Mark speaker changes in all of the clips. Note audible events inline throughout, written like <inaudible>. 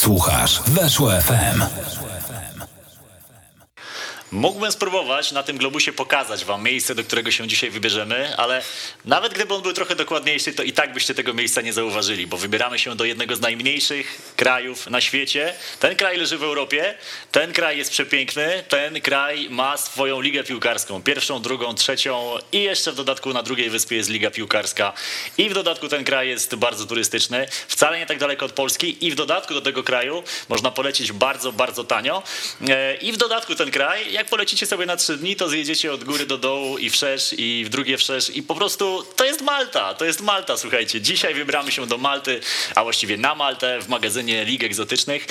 Speaker 1: Słuchasz Weszło FM.
Speaker 2: Mógłbym spróbować na tym globusie pokazać wam miejsce, do którego się dzisiaj wybierzemy, ale nawet gdyby on był trochę dokładniejszy, to i tak byście tego miejsca nie zauważyli, bo wybieramy się do jednego z najmniejszych krajów na świecie. Ten kraj leży w Europie, ten kraj jest przepiękny, ten kraj ma swoją ligę piłkarską. Pierwszą, drugą, trzecią i jeszcze w dodatku na drugiej wyspie jest liga piłkarska. I w dodatku ten kraj jest bardzo turystyczny, wcale nie tak daleko od Polski i w dodatku do tego kraju można polecieć bardzo, bardzo tanio. E, I w dodatku ten kraj jak polecicie sobie na trzy dni, to zjedziecie od góry do dołu i wszerz, i w drugie wszerz i po prostu to jest Malta, to jest Malta, słuchajcie. Dzisiaj wybramy się do Malty, a właściwie na Maltę w magazynie Lig Egzotycznych.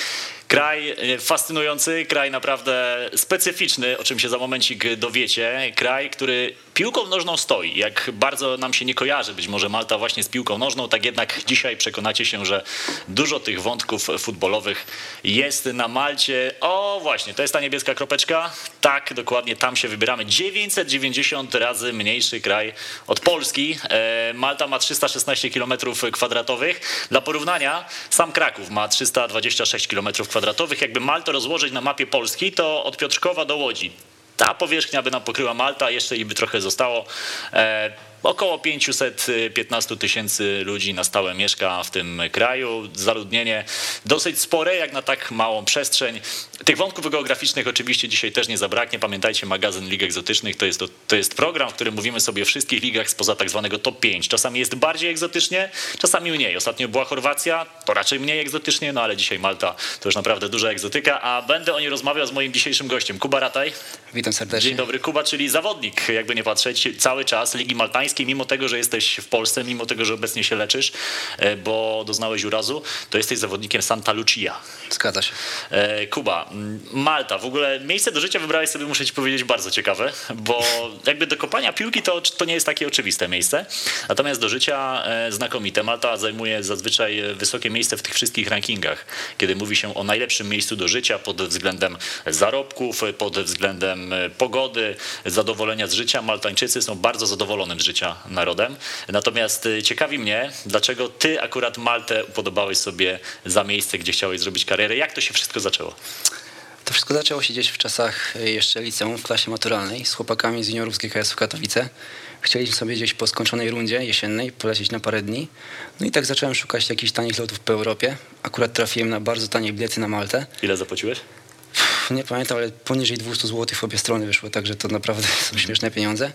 Speaker 2: Kraj e, fascynujący, kraj naprawdę specyficzny, o czym się za momencik dowiecie. Kraj, który piłką nożną stoi. Jak bardzo nam się nie kojarzy być może Malta właśnie z piłką nożną, tak jednak dzisiaj przekonacie się, że dużo tych wątków futbolowych jest na Malcie. O właśnie, to jest ta niebieska kropeczka. Tak, dokładnie tam się wybieramy. 990 razy mniejszy kraj od Polski. E, Malta ma 316 km kwadratowych. Dla porównania sam Kraków ma 326 km kwadratowych. Jakby Maltę rozłożyć na mapie Polski, to od Piotrkowa do Łodzi ta powierzchnia by nam pokryła Malta, jeszcze i by trochę zostało. Około 515 tysięcy ludzi na stałe mieszka w tym kraju. Zaludnienie dosyć spore, jak na tak małą przestrzeń. Tych wątków geograficznych oczywiście dzisiaj też nie zabraknie. Pamiętajcie, magazyn Lig Egzotycznych to jest, to, to jest program, w którym mówimy sobie o wszystkich ligach spoza tak zwanego top 5. Czasami jest bardziej egzotycznie, czasami mniej. Ostatnio była Chorwacja, to raczej mniej egzotycznie, no ale dzisiaj Malta to już naprawdę duża egzotyka, a będę o niej rozmawiał z moim dzisiejszym gościem, Kuba Rataj.
Speaker 3: Witam serdecznie.
Speaker 2: Dzień dobry, Kuba, czyli zawodnik, jakby nie patrzeć, cały czas Ligi Maltańskiej mimo tego, że jesteś w Polsce, mimo tego, że obecnie się leczysz, e, bo doznałeś urazu, to jesteś zawodnikiem Santa Lucia.
Speaker 3: Zgadza się.
Speaker 2: E, Kuba, Malta, w ogóle miejsce do życia wybrałeś sobie, muszę ci powiedzieć, bardzo ciekawe, bo jakby do kopania piłki to, to nie jest takie oczywiste miejsce, natomiast do życia e, znakomite. Malta zajmuje zazwyczaj wysokie miejsce w tych wszystkich rankingach, kiedy mówi się o najlepszym miejscu do życia pod względem zarobków, pod względem pogody, zadowolenia z życia. Maltańczycy są bardzo zadowolonym z życia życia narodem. Natomiast y, ciekawi mnie, dlaczego ty akurat Maltę upodobałeś sobie za miejsce, gdzie chciałeś zrobić karierę. Jak to się wszystko zaczęło?
Speaker 3: To wszystko zaczęło się gdzieś w czasach y, jeszcze liceum, w klasie maturalnej z chłopakami z juniorów z GKS w Katowice. Chcieliśmy sobie gdzieś po skończonej rundzie jesiennej polecieć na parę dni. No i tak zacząłem szukać jakichś tanich lotów po Europie. Akurat trafiłem na bardzo tanie bilety na Maltę.
Speaker 2: Ile zapłaciłeś?
Speaker 3: Nie pamiętam, ale poniżej 200 zł w obie strony wyszło, także to naprawdę <laughs> są śmieszne pieniądze.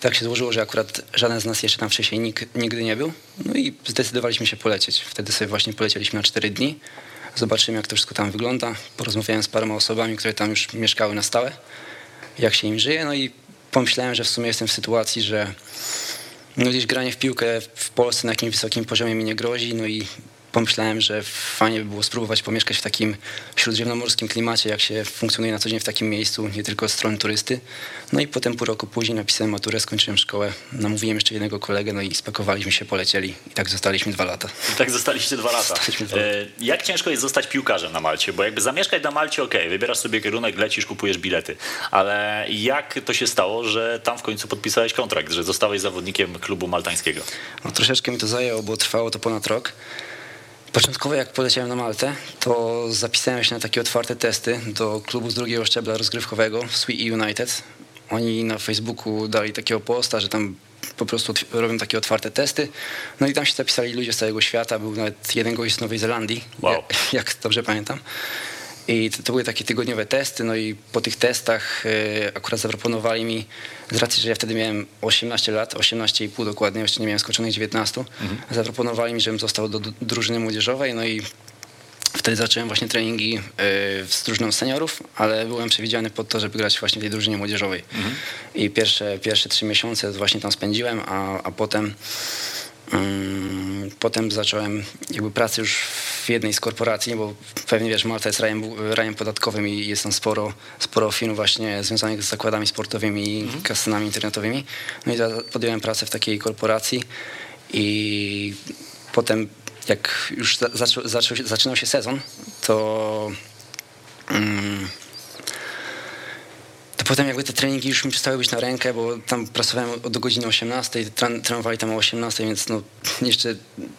Speaker 3: Tak się złożyło, że akurat żaden z nas jeszcze tam wcześniej nik, nigdy nie był. No i zdecydowaliśmy się polecieć. Wtedy sobie właśnie polecieliśmy na 4 dni. Zobaczymy, jak to wszystko tam wygląda. Porozmawiałem z paroma osobami, które tam już mieszkały na stałe, jak się im żyje. No i pomyślałem, że w sumie jestem w sytuacji, że no gdzieś granie w piłkę w Polsce na jakimś wysokim poziomie mi nie grozi. No i pomyślałem, że fajnie by było spróbować pomieszkać w takim śródziemnomorskim klimacie, jak się funkcjonuje na co dzień w takim miejscu, nie tylko od strony turysty. No i potem pół roku później napisałem maturę, skończyłem szkołę, namówiłem jeszcze jednego kolegę, no i spakowaliśmy się, polecieli i tak zostaliśmy dwa lata.
Speaker 2: I tak zostaliście dwa lata. Dwa lata. E, jak ciężko jest zostać piłkarzem na Malcie? Bo jakby zamieszkać na Malcie, ok, wybierasz sobie kierunek, lecisz, kupujesz bilety, ale jak to się stało, że tam w końcu podpisałeś kontrakt, że zostałeś zawodnikiem klubu maltańskiego?
Speaker 3: No troszeczkę mi to zajęło, bo trwało to ponad rok. Początkowo jak poleciałem na Maltę, to zapisałem się na takie otwarte testy do klubu z drugiego szczebla rozgrywkowego, Sweet United. Oni na Facebooku dali takiego posta, że tam po prostu robią takie otwarte testy. No i tam się zapisali ludzie z całego świata. Był nawet jeden gość z Nowej Zelandii,
Speaker 2: wow.
Speaker 3: jak, jak dobrze pamiętam. I to, to, były takie tygodniowe testy, no i po tych testach y, akurat zaproponowali mi, z racji, że ja wtedy miałem 18 lat, 18,5 dokładnie, jeszcze nie miałem skoczonych 19, mhm. zaproponowali mi, żebym został do, drużyny młodzieżowej, no i Wtedy zacząłem właśnie treningi y, z drużyną seniorów, ale byłem przewidziany pod to, żeby grać właśnie w tej drużynie młodzieżowej. Mhm. I pierwsze, pierwsze trzy miesiące właśnie tam spędziłem, a, a potem Potem zacząłem jakby pracę już w jednej z korporacji, bo pewnie wiesz, Malta jest rajem, rajem podatkowym i jest tam sporo, sporo firm właśnie związanych z zakładami sportowymi i mhm. kasynami internetowymi. No i podjąłem pracę w takiej korporacji i potem jak już zaczął, zaczął, zaczynał się sezon, to potem jakby te treningi już mi przestały być na rękę, bo tam pracowałem do godziny 18, tren, trenowali tam o 18, więc no jeszcze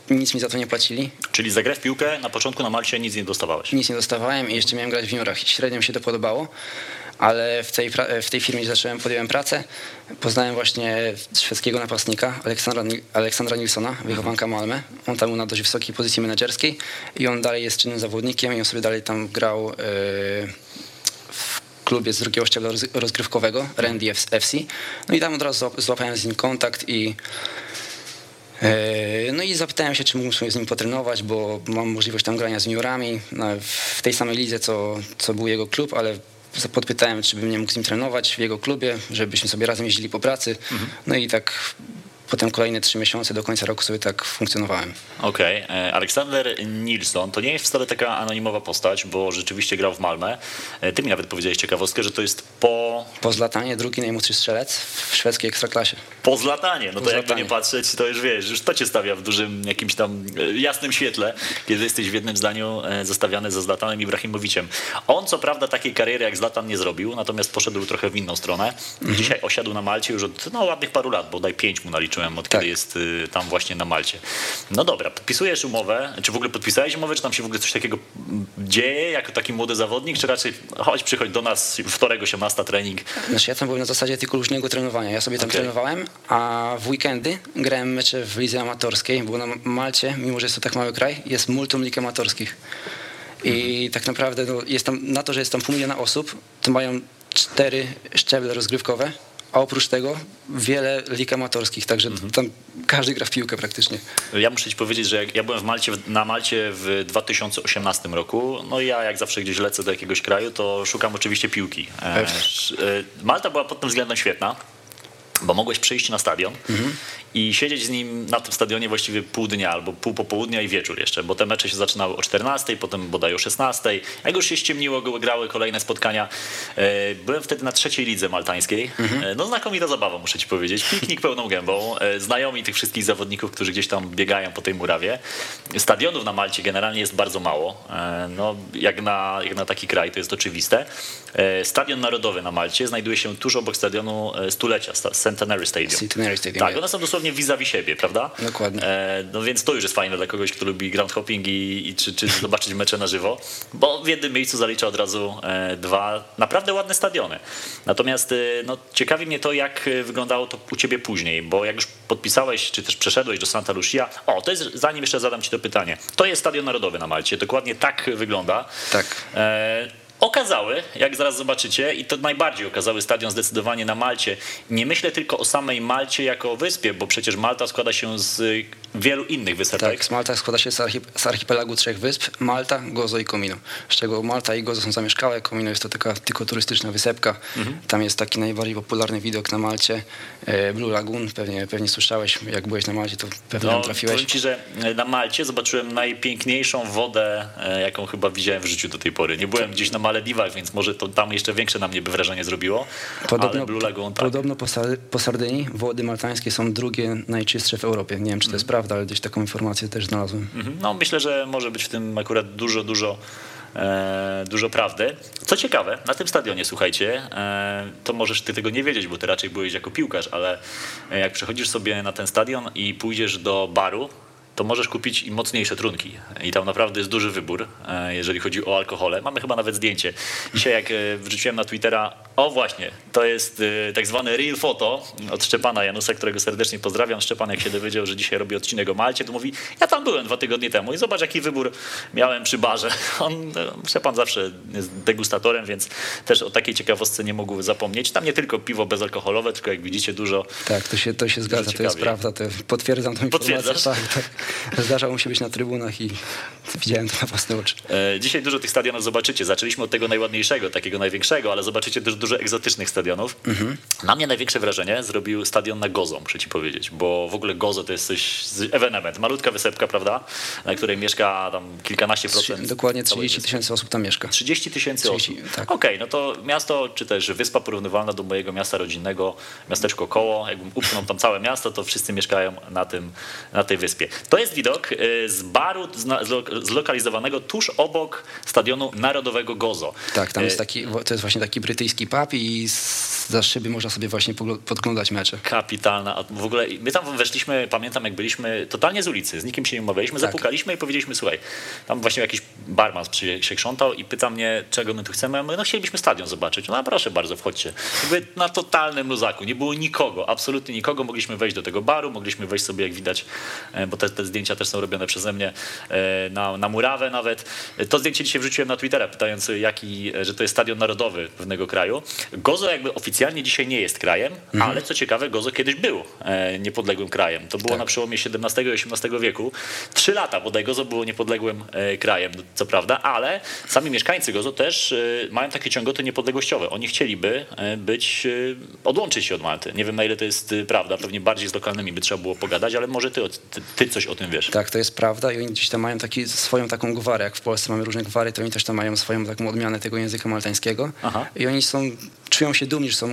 Speaker 3: nic mi za to nie płacili.
Speaker 2: Czyli za grę w piłkę na początku na Malcie nic nie dostawałeś?
Speaker 3: Nic nie dostawałem i jeszcze miałem grać w juniorach. Średnio mi się to podobało, ale w tej, w tej firmie, zacząłem, podjąłem pracę, poznałem właśnie szwedzkiego napastnika, Aleksandra, Aleksandra Nilsona, wychowanka Malmę. On tam był na dość wysokiej pozycji menedżerskiej i on dalej jest czynnym zawodnikiem i on sobie dalej tam grał yy, klubie z drugiego szczebla rozgrywkowego, Randy FC. No i tam od razu złapałem z nim kontakt i e, no i zapytałem się, czy mógłbym z nim potrenować, bo mam możliwość tam grania z juniorami w tej samej lidze, co, co był jego klub, ale podpytałem, czy bym nie mógł z nim trenować w jego klubie, żebyśmy sobie razem jeździli po pracy. Mhm. No i tak potem kolejne trzy miesiące do końca roku sobie tak funkcjonowałem.
Speaker 2: Okej. Okay. E, Aleksander Nilsson to nie jest wcale taka anonimowa postać, bo rzeczywiście grał w Malmę. E, ty mi nawet powiedziałeś ciekawostkę, że to jest po...
Speaker 3: Po Zlatanie drugi najmłodszy strzelec w szwedzkiej ekstraklasie.
Speaker 2: Po Zlatanie, no to Zlatanie. jakby nie patrzeć, to już wiesz, już to cię stawia w dużym jakimś tam e, jasnym świetle, kiedy jesteś w jednym zdaniu zostawiany za Zlatanem Ibrahimowiciem. On co prawda takiej kariery jak Zlatan nie zrobił, natomiast poszedł trochę w inną stronę. Mhm. Dzisiaj osiadł na Malcie już od no, ładnych paru lat, bodaj pięć mu od tak. kiedy jest y, tam właśnie na Malcie. No dobra, podpisujesz umowę, czy w ogóle podpisałeś umowę, czy tam się w ogóle coś takiego dzieje jako taki młody zawodnik, czy raczej chodź, przychodź do nas wtorek 18 trening?
Speaker 3: Znaczy ja tam byłem na zasadzie tylko luźnego trenowania. Ja sobie tam okay. trenowałem, a w weekendy grałem mecze w lidze amatorskiej, bo na Malcie, mimo że jest to tak mały kraj, jest multum lig amatorskich. I mhm. tak naprawdę no, jest tam, na to, że jest tam pół miliona osób, to mają cztery szczeble rozgrywkowe, a oprócz tego wiele lig amatorskich, także mhm. tam każdy gra w piłkę praktycznie.
Speaker 2: Ja muszę ci powiedzieć, że ja byłem w Malcie, na Malcie w 2018 roku, no i ja jak zawsze gdzieś lecę do jakiegoś kraju, to szukam oczywiście piłki. E, e, Malta była pod tym względem świetna, bo mogłeś przyjść na stadion mhm i siedzieć z nim na tym stadionie właściwie pół dnia albo pół popołudnia i wieczór jeszcze, bo te mecze się zaczynały o 14, potem bodaj o 16. Jak już się ściemniło, grały kolejne spotkania. E, byłem wtedy na trzeciej lidze maltańskiej. Mhm. No znakomita zabawa, muszę ci powiedzieć. Piknik pełną gębą. E, znajomi tych wszystkich zawodników, którzy gdzieś tam biegają po tej murawie. Stadionów na Malcie generalnie jest bardzo mało. No, jak, na, jak na taki kraj, to jest oczywiste. Stadion Narodowy na Malcie znajduje się tuż obok stadionu stulecia, Centenary Stadium.
Speaker 3: Centenary Stadium.
Speaker 2: Tak, one są dosłownie vis-a-vis siebie, prawda?
Speaker 3: Dokładnie. E,
Speaker 2: no więc to już jest fajne dla kogoś, kto lubi ground hopping i, i czy, czy zobaczyć mecze na żywo, bo w jednym miejscu zalicza od razu e, dwa naprawdę ładne stadiony. Natomiast e, no, ciekawi mnie to, jak wyglądało to u ciebie później, bo jak już podpisałeś, czy też przeszedłeś do Santa Lucia, o, to jest, zanim jeszcze zadam ci to pytanie, to jest Stadion Narodowy na Malcie, dokładnie tak wygląda.
Speaker 3: Tak.
Speaker 2: Okazały, jak zaraz zobaczycie, i to najbardziej okazały stadion zdecydowanie na Malcie. Nie myślę tylko o samej Malcie jako wyspie, bo przecież Malta składa się z wielu innych wysp.
Speaker 3: Tak, Malta składa się z, z archipelagu trzech wysp, Malta, Gozo i Komino. Z czego Malta i Gozo są zamieszkałe, Komino jest to taka tylko turystyczna wysepka. Mhm. Tam jest taki najbardziej popularny widok na Malcie, e, Blue Lagoon, pewnie, pewnie słyszałeś, jak byłeś na Malcie, to pewnie no, trafiłeś.
Speaker 2: Powiem ci, że na Malcie zobaczyłem najpiękniejszą wodę, e, jaką chyba widziałem w życiu do tej pory. Nie byłem gdzieś na Malediwach, więc może to tam jeszcze większe na mnie by wrażenie zrobiło, podobno, ale Blue Lagoon tak.
Speaker 3: Podobno po, Sardynii wody maltańskie są drugie najczystsze w Europie. Nie wiem, czy to jest mhm. Prawda, ale gdzieś taką informację też znalazłem.
Speaker 2: Mhm. No myślę, że może być w tym akurat dużo, dużo e, dużo prawdy. Co ciekawe, na tym stadionie, słuchajcie, e, to możesz ty tego nie wiedzieć, bo ty raczej byłeś jako piłkarz, ale jak przechodzisz sobie na ten stadion i pójdziesz do baru, to możesz kupić i mocniejsze trunki. I tam naprawdę jest duży wybór, e, jeżeli chodzi o alkohole. Mamy chyba nawet zdjęcie. Dzisiaj jak e, wrzuciłem na Twittera, o właśnie, to jest e, tak zwany real photo od Szczepana Janusa, którego serdecznie pozdrawiam. Szczepan jak się dowiedział, że dzisiaj robi odcinek o Malcie, to mówi, ja tam byłem dwa tygodnie temu i zobacz jaki wybór miałem przy barze. <laughs> On, Szczepan zawsze jest degustatorem, więc też o takiej ciekawostce nie mógł zapomnieć. Tam nie tylko piwo bezalkoholowe, tylko jak widzicie dużo...
Speaker 3: Tak, to się, to się zgadza, to jest prawda. To potwierdzam tą informację. Tak, tak. Zdarzało mu się być na trybunach i widziałem to na własne oczy.
Speaker 2: E, dzisiaj dużo tych stadionów zobaczycie. Zaczęliśmy od tego najładniejszego, takiego największego, ale zobaczycie też dużo egzotycznych stadionów. Mhm. Na mnie największe wrażenie zrobił stadion na Gozo, muszę ci powiedzieć, bo w ogóle Gozo to jest coś, ewenement. Malutka wysepka, prawda, na której mieszka tam kilkanaście procent.
Speaker 3: Dokładnie 30 tysięcy osób tam mieszka.
Speaker 2: 30 tysięcy osób. Tak. Okej, okay, no to miasto, czy też wyspa porównywalna do mojego miasta rodzinnego, miasteczko koło, jakbym upchnął tam całe miasto, to wszyscy mieszkają na, tym, na tej wyspie. To jest widok y, z baru zlokalizowanego tuż obok stadionu narodowego Gozo.
Speaker 3: Tak, tam
Speaker 2: Y,
Speaker 3: jest taki, to jest właśnie taki brytyjski pub i za szyby można sobie właśnie podglądać mecze.
Speaker 2: Kapitalna. W ogóle my tam weszliśmy, pamiętam jak byliśmy totalnie z ulicy, z nikim się nie umawialiśmy,
Speaker 3: Tak.
Speaker 2: zapukaliśmy i powiedzieliśmy, słuchaj, tam właśnie jakiś barman się krzątał i pyta mnie, czego my tu chcemy, a my no chcielibyśmy stadion zobaczyć. No proszę bardzo, wchodźcie. Jakby na totalnym luzaku, nie było nikogo, absolutnie nikogo, mogliśmy wejść do tego baru, mogliśmy wejść sobie jak widać, e, bo te, te zdjęcia też są robione przeze mnie e, na, na murawę nawet. E, To zdjęcie dzisiaj wrzuciłem na Twittera, pytając jaki, że to jest stadion narodowy pewnego kraju. Gozo jakby oficjalnie dzisiaj nie jest krajem, ale co ciekawe, Gozo kiedyś był niepodległym krajem. To było
Speaker 3: Tak.
Speaker 2: na przełomie XVII i XVIII wieku. Trzy lata bodaj Gozo było niepodległym krajem, co prawda, ale sami mieszkańcy Gozo też e, mają takie ciągoty niepodległościowe. Oni chcieliby e, być, e, odłączyć się od Malty. Nie wiem na ile to jest prawda, pewnie bardziej z lokalnymi by trzeba było pogadać, ale może ty, ty coś o tym wiesz.
Speaker 3: Tak, to jest prawda i oni gdzieś tam mają taki, swoją taką gwarę, jak w Polsce mamy różne gwary, to oni też tam mają swoją taką odmianę tego języka maltańskiego
Speaker 2: Aha.
Speaker 3: i oni są, czują się dumni, że są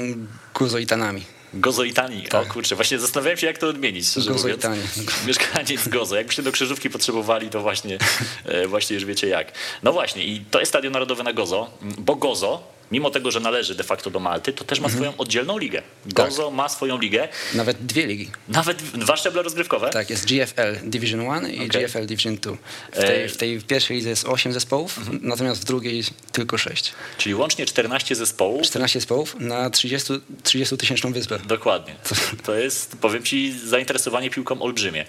Speaker 3: guzoitanami.
Speaker 2: Gozoitani. O
Speaker 3: Tak.
Speaker 2: kurczę, właśnie zastanawiałem się, jak to odmienić, szczerze
Speaker 3: Gozoitanie.
Speaker 2: mówiąc. <laughs> Mieszkaniec Gozo. Jakbyście do krzyżówki potrzebowali, to właśnie, e, właśnie już wiecie jak. No właśnie, i to jest Stadion Narodowy na Gozo, bo Gozo, mimo tego, że należy de facto do Malty, to też ma swoją oddzielną ligę. Gozo ma swoją ligę,
Speaker 3: Nawet dwie ligi.
Speaker 2: nawet dwa szczeble rozgrywkowe.
Speaker 3: Tak, jest GFL Division 1 i
Speaker 2: Okej.
Speaker 3: GFL Division 2. W
Speaker 2: E-
Speaker 3: tej, w tej pierwszej lidze jest 8 zespołów,
Speaker 2: Mhm.
Speaker 3: natomiast w drugiej tylko 6.
Speaker 2: Czyli łącznie 14 zespołów.
Speaker 3: 14 zespołów na 30 30 tysięczną wyspę.
Speaker 2: Dokładnie. To jest, powiem ci, zainteresowanie piłką olbrzymie.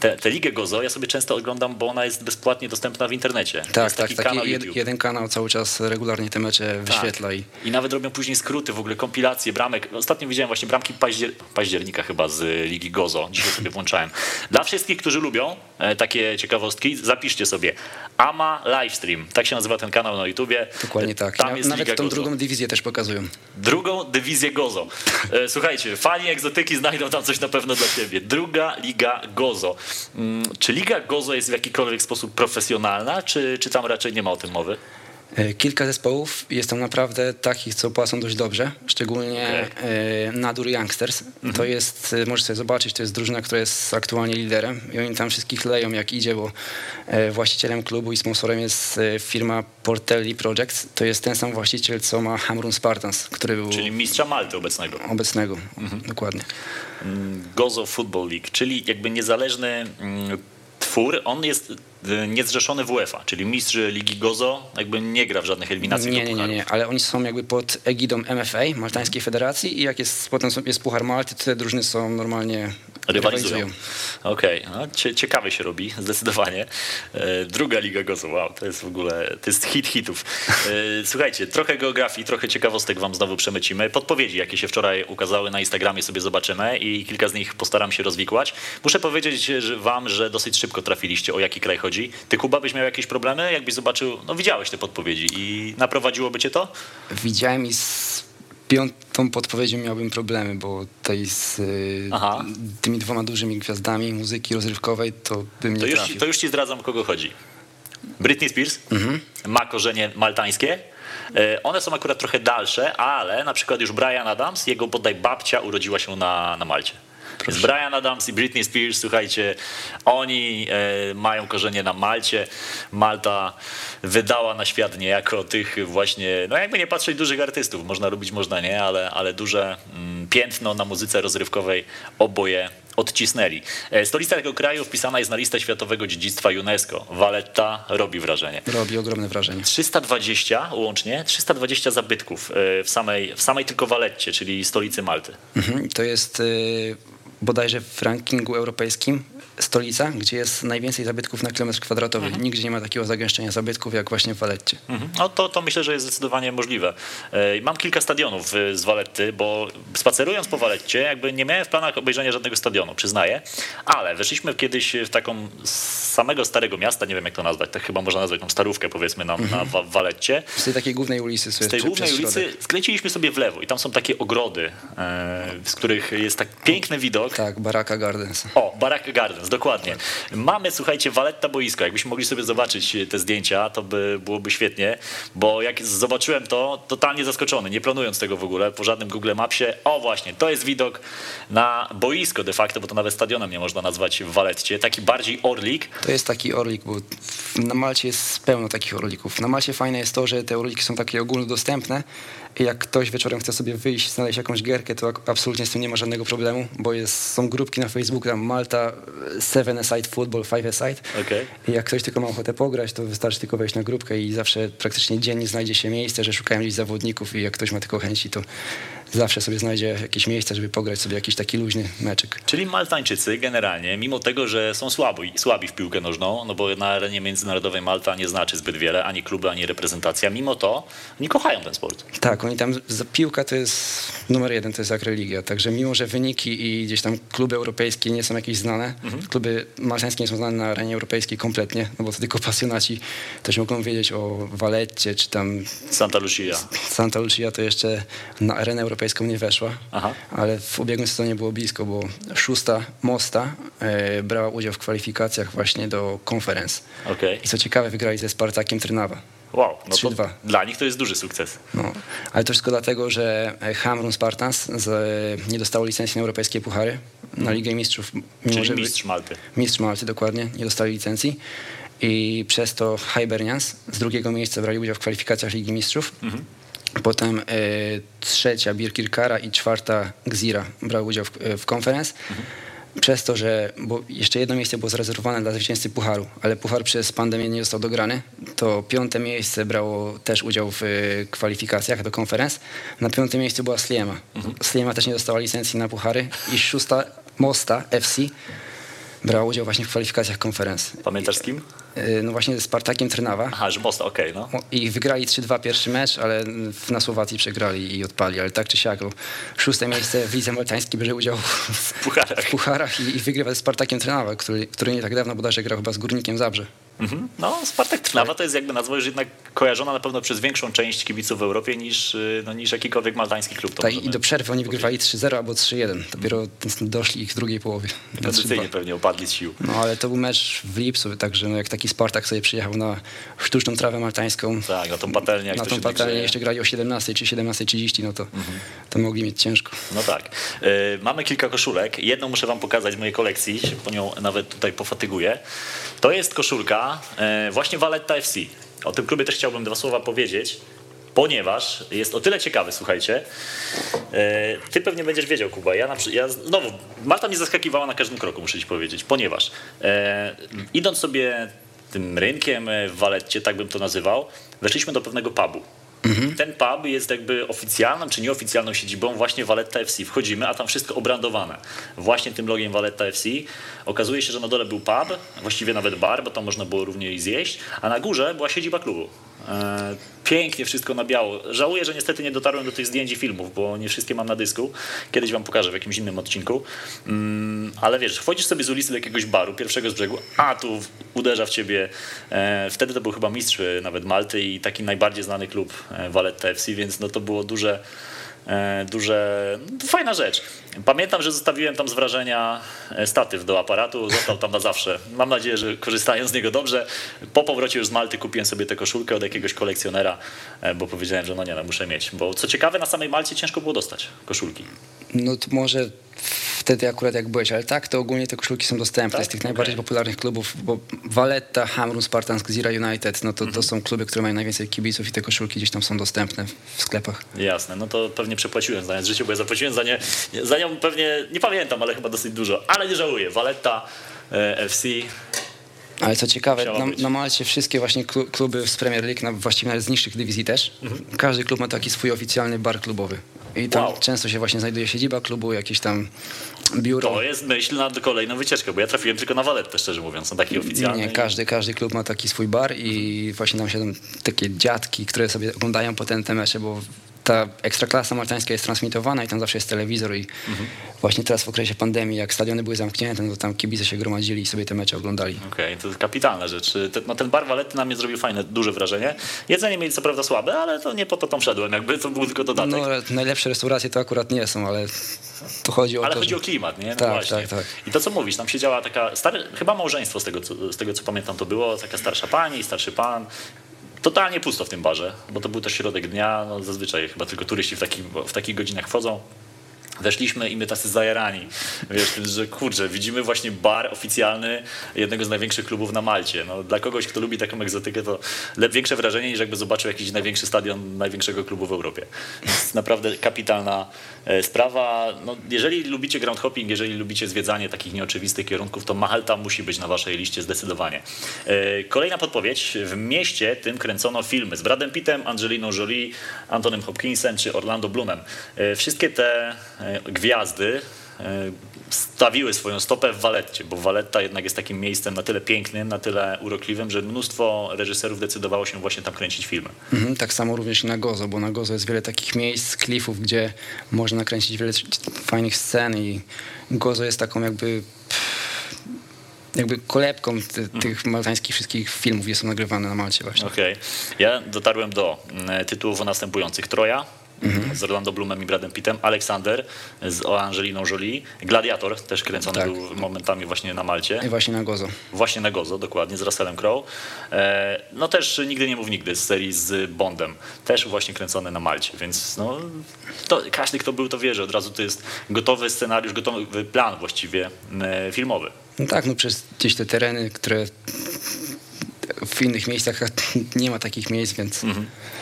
Speaker 2: Tę te Ligę Gozo ja sobie często oglądam, bo ona jest bezpłatnie dostępna w internecie.
Speaker 3: Tak,
Speaker 2: jest
Speaker 3: tak,
Speaker 2: taki
Speaker 3: taki
Speaker 2: kanał
Speaker 3: jed, jeden kanał cały czas regularnie te mecze wyświetla i
Speaker 2: I nawet robią później skróty, w ogóle kompilacje bramek. Ostatnio widziałem właśnie bramki paździer października chyba z Ligi Gozo. Dzisiaj sobie włączałem. Dla wszystkich, którzy lubią e, takie ciekawostki, zapiszcie sobie Ama Livestream. Tak się nazywa ten kanał na YouTubie.
Speaker 3: dokładnie tak.
Speaker 2: Tam jest
Speaker 3: nawet
Speaker 2: Liga
Speaker 3: tą
Speaker 2: Gozo.
Speaker 3: drugą dywizję też pokazują.
Speaker 2: Drugą dywizję Gozo. E, Słuchajcie, fani egzotyki znajdą tam coś na pewno dla siebie. Druga Liga Gozo. Mm, Czy Liga Gozo jest w jakikolwiek sposób profesjonalna, czy, czy tam raczej nie ma o tym mowy?
Speaker 3: E, Kilka zespołów jest tam naprawdę takich, co płacą dość dobrze, szczególnie e, Nadur Youngsters.
Speaker 2: Mhm.
Speaker 3: To jest, e, możesz sobie zobaczyć, to jest drużyna, która jest aktualnie liderem i oni tam wszystkich leją jak idzie, bo właścicielem klubu i sponsorem jest firma Portelli Projects. To jest ten sam właściciel, co ma Hamrun Spartans, który był
Speaker 2: Czyli mistrza Malty obecnego.
Speaker 3: obecnego.
Speaker 2: Mhm.
Speaker 3: Dokładnie.
Speaker 2: Gozo Football League, czyli jakby niezależny mm, twór, on jest y, niezrzeszony w UEFA, czyli mistrz Ligi Gozo jakby nie gra w żadnych eliminacjach
Speaker 3: Nie, nie, nie, nie, ale oni są jakby pod egidą MFA, Maltańskiej Federacji i jak jest potem jest Puchar Malty, to te drużyny są normalnie
Speaker 2: Rywalizują. Okej, no, cie, ciekawe się robi, zdecydowanie. E, druga Liga Gozo, wow, to jest w ogóle, to jest hit hitów. E, słuchajcie, trochę geografii, trochę ciekawostek wam znowu przemycimy. Podpowiedzi, jakie się wczoraj ukazały na Instagramie sobie zobaczymy i kilka z nich postaram się rozwikłać. Muszę powiedzieć że wam, że dosyć szybko trafiliście, o jaki kraj chodzi. Ty, Kuba, byś miał jakieś problemy? Jakbyś zobaczył, no widziałeś te podpowiedzi i naprowadziłoby cię to?
Speaker 3: Widziałem i piątą podpowiedzią miałbym problemy, bo tutaj z y,
Speaker 2: Aha.
Speaker 3: tymi dwoma dużymi gwiazdami muzyki rozrywkowej to bym nie
Speaker 2: To już,
Speaker 3: trafił.
Speaker 2: to już ci zdradzam, o kogo chodzi. Britney Spears
Speaker 3: Mhm.
Speaker 2: ma korzenie maltańskie. E, One są akurat trochę dalsze, ale na przykład już Brian Adams, jego bodaj babcia urodziła się na, na Malcie. Więc Brian Adams i Britney Spears, słuchajcie, oni e, mają korzenie na Malcie. Malta wydała na świat niejako tych właśnie, no jakby nie patrzeć, dużych artystów. Można lubić, można nie, ale, ale duże mm, piętno na muzyce rozrywkowej oboje odcisnęli. E, Stolica tego kraju wpisana jest na listę Światowego Dziedzictwa UNESCO. Valletta robi wrażenie.
Speaker 3: Robi ogromne wrażenie.
Speaker 2: 320 łącznie, 320 zabytków e, w samej, w samej tylko Waletcie, czyli stolicy Malty.
Speaker 3: Mhm. To jest y, bodajże w rankingu europejskim stolica, gdzie jest najwięcej zabytków na kilometr kwadratowy.
Speaker 2: Mhm.
Speaker 3: Nigdzie nie ma takiego zagęszczenia zabytków jak właśnie w Waletcie.
Speaker 2: Mhm. No to, to myślę, że jest zdecydowanie możliwe. E, Mam kilka stadionów e, z Waletty, bo spacerując po Waletcie, jakby nie miałem w planach obejrzenia żadnego stadionu, przyznaję, ale weszliśmy kiedyś w taką samego starego miasta, nie wiem jak to nazwać, tak chyba można nazwać tą starówkę powiedzmy na, na Wa- Waletcie.
Speaker 3: Z tej takiej głównej ulicy,
Speaker 2: Z tej głównej ulicy skręciliśmy sobie w lewo i tam są takie ogrody, e, z których jest tak piękny widok.
Speaker 3: Tak, Baraka Gardens.
Speaker 2: O, Baraka Gardens. Dokładnie. Mamy, słuchajcie, Valletta boisko. Jakbyśmy mogli sobie zobaczyć te zdjęcia, to by byłoby świetnie, bo jak zobaczyłem to, totalnie zaskoczony, nie planując tego w ogóle, po żadnym Google Mapsie. O właśnie, to jest widok na boisko de facto, bo to nawet stadionem nie można nazwać w Waletcie. Taki bardziej orlik.
Speaker 3: To jest taki orlik, bo na Malcie jest pełno takich orlików. Na Malcie fajne jest to, że te orliki są takie ogólnodostępne jak ktoś wieczorem chce sobie wyjść, znaleźć jakąś gierkę, to absolutnie z tym nie ma żadnego problemu, bo jest, są grupki na Facebooku, tam Malta, Seven Aside Football, Five Aside.
Speaker 2: Okay.
Speaker 3: I jak ktoś tylko ma ochotę pograć, to wystarczy tylko wejść na grupkę i zawsze praktycznie dziennie znajdzie się miejsce, że szukają gdzieś zawodników i jak ktoś ma tylko chęci, to zawsze sobie znajdzie jakieś miejsce, żeby pograć sobie jakiś taki luźny meczek.
Speaker 2: Czyli Maltańczycy generalnie, mimo tego, że są słabi, słabi w piłkę nożną, no bo na arenie międzynarodowej Malta nie znaczy zbyt wiele, ani kluby, ani reprezentacja, mimo to oni kochają ten sport.
Speaker 3: Tak, oni tam, piłka to jest numer jeden, to jest jak religia, także mimo, że wyniki i gdzieś tam kluby europejskie nie są jakieś znane, mhm. kluby maltańskie nie są znane na arenie europejskiej kompletnie, no bo to tylko pasjonaci też mogą wiedzieć o Waletcie, czy tam...
Speaker 2: Santa Lucia.
Speaker 3: Santa Lucia to jeszcze na arenę europejską europejską nie weszła, Aha. ale w ubiegłym sezonie było blisko, bo szósta Mosta e, brała udział w kwalifikacjach właśnie do konferencji.
Speaker 2: Okay.
Speaker 3: I co ciekawe, wygrali ze Spartakiem Trnawa.
Speaker 2: Wow, no to dla nich to jest duży sukces.
Speaker 3: No, ale to wszystko dlatego, że Hamrun Spartans z, nie dostało licencji na europejskie puchary, na mhm. Ligę Mistrzów.
Speaker 2: Czyli żeby, mistrz Malty.
Speaker 3: Mistrz Malty, dokładnie, nie dostali licencji. I przez to Hibernians z drugiego miejsca brali udział w kwalifikacjach Ligi Mistrzów. Mhm. Potem e, trzecia Birkirkara i czwarta Gzira brały udział w, w konferencji. Mhm. Przez to, że bo jeszcze jedno miejsce było zarezerwowane dla zwycięzcy Pucharu, ale Puchar przez pandemię nie został dograny, to piąte miejsce brało też udział w e, kwalifikacjach do konferencji. Na piątym miejscu była Sliema. Mhm. Sliema też nie dostała licencji na Puchary i szósta Mosta FC brała udział właśnie w kwalifikacjach konferencji.
Speaker 2: Pamiętasz z kim?
Speaker 3: Y, no właśnie z Spartakiem Trnawa.
Speaker 2: Aha, że Mosta, okej, okay, no.
Speaker 3: I wygrali 3-2 pierwszy mecz, ale na Słowacji przegrali i odpali, ale tak czy siak. Szóste miejsce w Lidze Maltańskiej bierze udział w pucharach, w pucharach i, i wygrywa z Spartakiem Trnawa, który, który nie tak dawno bodajże grał chyba z Górnikiem Zabrze.
Speaker 2: Mhm. No, Spartak Trnawa to jest jakby nazwa już jednak kojarzona na pewno przez większą część kibiców w Europie niż, y, no, niż jakikolwiek maltański klub.
Speaker 3: Tak, i do przerwy oni wygrywali 3-0 albo 3-1. Dopiero doszli ich w drugiej połowie.
Speaker 2: Tradycyjnie pewnie opadli z sił.
Speaker 3: No, ale to był mecz w lipcu, także no, jak taki Spartak sobie przyjechał na sztuczną trawę maltańską.
Speaker 2: Tak, na tą patelnię. Jak
Speaker 3: na tą patelnię jeszcze grali o 17 czy 17.30, no to, mhm. to mogli mieć ciężko.
Speaker 2: No tak. Yy, mamy kilka koszulek. Jedną muszę wam pokazać z mojej kolekcji, po nią nawet tutaj pofatyguję. To jest koszulka e, właśnie Valletta FC. O tym klubie też chciałbym dwa słowa powiedzieć, ponieważ jest o tyle ciekawy, słuchajcie. E, ty pewnie będziesz wiedział, Kuba. Ja, na, ja znowu, Malta mnie zaskakiwała na każdym kroku, muszę ci powiedzieć, ponieważ e, idąc sobie tym rynkiem w Waletcie, tak bym to nazywał, weszliśmy do pewnego pubu. Mhm. Ten pub jest jakby oficjalną czy nieoficjalną siedzibą właśnie Valletta FC. Wchodzimy, a tam wszystko obrandowane. Właśnie tym logiem Valletta FC. Okazuje się, że na dole był pub, właściwie nawet bar, bo tam można było również zjeść, a na górze była siedziba klubu. E, pięknie wszystko na biało. Żałuję, że niestety nie dotarłem do tych zdjęć i filmów, bo nie wszystkie mam na dysku. Kiedyś wam pokażę w jakimś innym odcinku. Mm, ale wiesz, wchodzisz sobie z ulicy do jakiegoś baru, pierwszego z brzegu, a tu uderza w ciebie. E, wtedy to był chyba mistrz nawet Malty i taki najbardziej znany klub e, Valletta FC, więc no to było duże E, duże, fajna rzecz. Pamiętam, że zostawiłem tam z wrażenia e, statyw do aparatu, został tam na zawsze. Mam nadzieję, że korzystają z niego dobrze. Po powrocie już z Malty kupiłem sobie tę koszulkę od jakiegoś kolekcjonera, e, bo powiedziałem, że no nie, no muszę mieć. Bo co ciekawe, na samej Malcie ciężko było dostać koszulki.
Speaker 3: No to może wtedy akurat jak byłeś, ale tak, to ogólnie te koszulki są dostępne tak? z tych okay. najbardziej popularnych klubów, bo Valletta, Hamrun, Spartans, Zira United, no to, mm -hmm. to są kluby, które mają najwięcej kibiców i te koszulki gdzieś tam są dostępne w sklepach.
Speaker 2: Jasne, no to pewnie przepłaciłem za nie w życiu, bo ja zapłaciłem za nie, za nią pewnie, nie pamiętam, ale chyba dosyć dużo, ale nie żałuję. Valletta, e, FC,
Speaker 3: ale co ciekawe, na, na Malcie wszystkie właśnie kluby z Premier League, na, właściwie nawet z niższych dywizji też, mhm. każdy klub ma taki swój oficjalny bar klubowy. I tam wow. często się właśnie znajduje siedziba klubu, jakieś tam biuro.
Speaker 2: To jest myśl na kolejną wycieczkę, bo ja trafiłem tylko na waletę, szczerze mówiąc, na taki oficjalny.
Speaker 3: Nie, każdy, każdy klub ma taki swój bar i właśnie tam siedzą takie dziadki, które sobie oglądają potem te mecze, bo ta ekstraklasa maltańska jest transmitowana i tam zawsze jest telewizor i
Speaker 2: Mhm.
Speaker 3: właśnie teraz w okresie pandemii, jak stadiony były zamknięte, no to tam kibice się gromadzili i sobie te mecze oglądali.
Speaker 2: Okej, to jest kapitalna rzecz. Ten, no ten bar Valety na mnie zrobił fajne, duże wrażenie. Jedzenie mieli co prawda słabe, ale to nie po to tam szedłem, jakby to był tylko dodatek.
Speaker 3: No najlepsze restauracje to akurat nie są, ale tu chodzi o
Speaker 2: Ale
Speaker 3: to,
Speaker 2: chodzi
Speaker 3: że...
Speaker 2: o klimat, nie? No
Speaker 3: Tak,
Speaker 2: właśnie.
Speaker 3: tak, tak.
Speaker 2: I to, co mówisz, tam siedziała taka, stare, chyba małżeństwo z tego, co, z tego, co pamiętam, to było, taka starsza pani, starszy pan. Totalnie pusto w tym barze, bo to był też środek dnia, no zazwyczaj chyba tylko turyści w, takich, w takich godzinach wchodzą. Weszliśmy i my tacy zajarani. Wiesz, że kurczę, widzimy właśnie bar oficjalny jednego z największych klubów na Malcie. No, dla kogoś, kto lubi taką egzotykę, to większe wrażenie niż jakby zobaczył jakiś największy stadion największego klubu w Europie. Więc naprawdę kapitalna e, sprawa. No, jeżeli lubicie ground hopping, jeżeli lubicie zwiedzanie takich nieoczywistych kierunków, to Malta musi być na waszej liście zdecydowanie. E, Kolejna podpowiedź. W mieście tym kręcono filmy z Bradem Pittem, Angeliną Jolie, Antonym Hopkinsem czy Orlando Bloomem. E, Wszystkie te gwiazdy e, stawiły swoją stopę w Waletcie, bo Waletta jednak jest takim miejscem na tyle pięknym, na tyle urokliwym, że mnóstwo reżyserów decydowało się właśnie tam kręcić filmy.
Speaker 3: Mhm, tak samo również na Gozo, bo na Gozo jest wiele takich miejsc, klifów, gdzie można nakręcić wiele fajnych scen i Gozo jest taką jakby jakby kolebką ty, tych maltańskich wszystkich filmów, gdzie są nagrywane na Malcie właśnie.
Speaker 2: Okej. Ja dotarłem do mm, tytułów następujących. Troja z Orlando Bloomem i Bradem Pittem, Aleksander z Angeliną Jolie, Gladiator też kręcony
Speaker 3: Tak.
Speaker 2: był momentami właśnie na Malcie.
Speaker 3: I właśnie na Gozo.
Speaker 2: Właśnie na Gozo, dokładnie, z Russellem Crowe. E, No też Nigdy nie mów nigdy z serii z Bondem. Też właśnie kręcony na Malcie, więc no, to każdy, kto był, to wie, że od razu to jest gotowy scenariusz, gotowy plan właściwie e, filmowy.
Speaker 3: No tak, no przez gdzieś te tereny, które w innych miejscach <laughs> nie ma takich miejsc, więc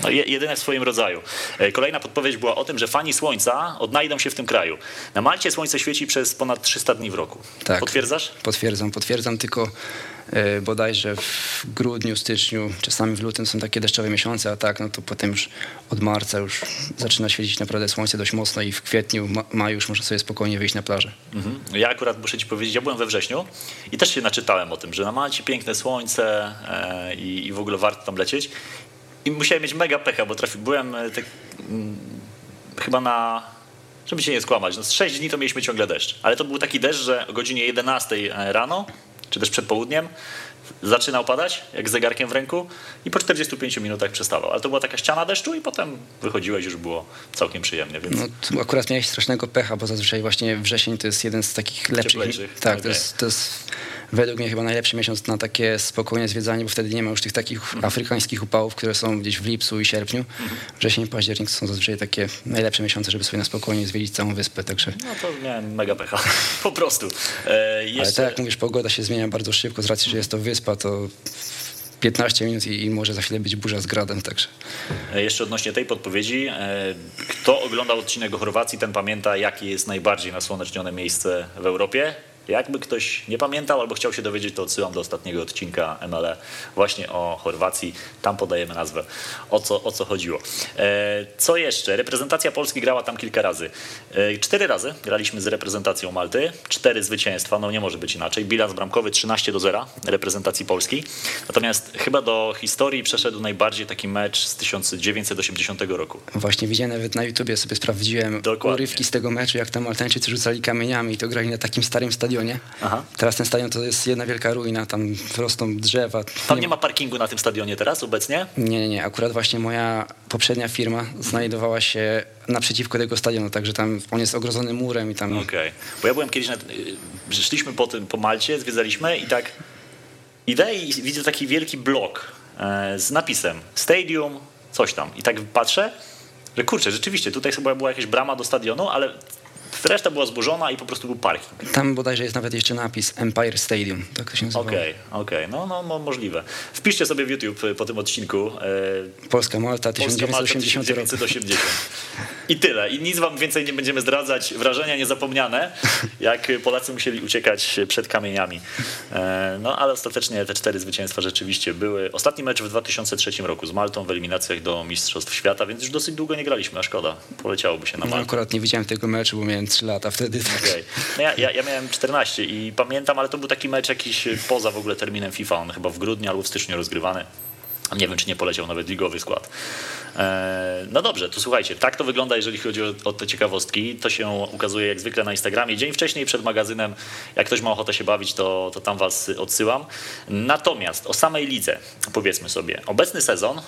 Speaker 2: No, je- jedyne w swoim rodzaju. E, Kolejna podpowiedź była o tym, że fani słońca odnajdą się w tym kraju. Na Malcie słońce świeci przez ponad 300 dni w roku.
Speaker 3: Tak.
Speaker 2: Potwierdzasz?
Speaker 3: potwierdzam, potwierdzam tylko bodajże w grudniu, styczniu, czasami w lutym są takie deszczowe miesiące, a tak, no to potem już od marca już zaczyna świecić naprawdę słońce dość mocno i w kwietniu, ma, maju już można sobie spokojnie wyjść na plażę.
Speaker 2: Mhm. Ja akurat muszę ci powiedzieć, ja byłem we wrześniu i też się naczytałem o tym, że na Malcie piękne słońce e, i, i w ogóle warto tam lecieć. I musiałem mieć mega pecha, bo trafi, byłem e, tak, mm, chyba na, żeby się nie skłamać, no z 6 dni to mieliśmy ciągle deszcz. Ale to był taki deszcz, że o godzinie 11 rano, czy też przed południem, zaczynał padać, jak z zegarkiem w ręku i po 45 minutach przestawał. Ale to była taka ściana deszczu i potem wychodziłeś, już było całkiem przyjemnie, więc...
Speaker 3: No akurat miałeś strasznego pecha, bo zazwyczaj właśnie wrzesień to jest jeden z takich lepszych.
Speaker 2: Cieplejszych,
Speaker 3: Tak,
Speaker 2: okej.
Speaker 3: to, jest, to jest według mnie chyba najlepszy miesiąc na takie spokojne zwiedzanie, bo wtedy nie ma już tych takich
Speaker 2: Mhm.
Speaker 3: afrykańskich upałów, które są gdzieś w lipcu i sierpniu. Wrzesień, październik to są zazwyczaj takie najlepsze miesiące, żeby sobie na spokojnie zwiedzić całą wyspę, także...
Speaker 2: No to miałem mega pecha, <laughs> po prostu. E,
Speaker 3: Ale
Speaker 2: jeszcze,
Speaker 3: tak jak mówisz, pogoda się zmienia bardzo szybko, z racji, że jest to wyspa, to 15 minut i, i może za chwilę być burza z gradem, także...
Speaker 2: e, jeszcze odnośnie tej podpowiedzi, e, kto oglądał odcinek o Chorwacji, ten pamięta, jakie jest najbardziej nasłonecznione miejsce w Europie. Jakby ktoś nie pamiętał albo chciał się dowiedzieć, to odsyłam do ostatniego odcinka MLE właśnie o Chorwacji. Tam podajemy nazwę, o co, o co chodziło. E, Co jeszcze? Reprezentacja Polski grała tam kilka razy. E, Cztery razy graliśmy z reprezentacją Malty. Cztery zwycięstwa, no nie może być inaczej. Bilans bramkowy 13 do 0 reprezentacji Polski. Natomiast chyba do historii przeszedł najbardziej taki mecz z 1980 roku.
Speaker 3: Właśnie widziałem nawet na YouTubie, sobie sprawdziłem
Speaker 2: Dokładnie.
Speaker 3: urywki z tego meczu, jak tam Maltańczycy rzucali kamieniami i to grali na takim starym stadionie.
Speaker 2: Aha.
Speaker 3: Teraz ten stadion to jest jedna wielka ruina, tam rosną drzewa.
Speaker 2: Tam nie ma parkingu na tym stadionie teraz obecnie?
Speaker 3: Nie, nie, nie. Akurat właśnie moja poprzednia firma znajdowała się naprzeciwko tego stadionu, także tam on jest ogrodzony murem i tam...
Speaker 2: Okej. Bo ja byłem kiedyś, na, y, szliśmy po, tym, po Malcie, zwiedzaliśmy i tak idę i widzę taki wielki blok e, z napisem Stadium, coś tam. I tak patrzę, że kurczę, rzeczywiście, tutaj chyba była jakaś brama do stadionu, ale reszta była zburzona i po prostu był parking.
Speaker 3: Tam bodajże jest nawet jeszcze napis Empire Stadium, tak to się nazywa.
Speaker 2: Okej, okej, no, no, no możliwe. Wpiszcie sobie w YouTube y, po tym odcinku e,
Speaker 3: Polska Malta,
Speaker 2: Polska Malta
Speaker 3: 1980 rok.
Speaker 2: 1980. I tyle. I nic wam więcej nie będziemy zdradzać. Wrażenia niezapomniane, jak Polacy musieli uciekać przed kamieniami. E, No ale ostatecznie te cztery zwycięstwa rzeczywiście były. Ostatni mecz w 2003 roku z Maltą w eliminacjach do Mistrzostw Świata, więc już dosyć długo nie graliśmy, a szkoda. Poleciałoby się na
Speaker 3: No,
Speaker 2: Maltę.
Speaker 3: akurat nie widziałem tego meczu, bo miałem 3 lata wtedy. Tak.
Speaker 2: Okej. No ja, ja, ja miałem 14 i pamiętam, ale to był taki mecz jakiś poza w ogóle terminem FIFA. On chyba w grudniu albo w styczniu rozgrywany. Nie wiem, czy nie poleciał nawet ligowy skład. E, no dobrze, to słuchajcie, tak to wygląda, jeżeli chodzi o, o, te ciekawostki. To się ukazuje jak zwykle na Instagramie. Dzień wcześniej przed magazynem, jak ktoś ma ochotę się bawić, to, to tam was odsyłam. Natomiast o samej lidze, powiedzmy sobie, obecny sezon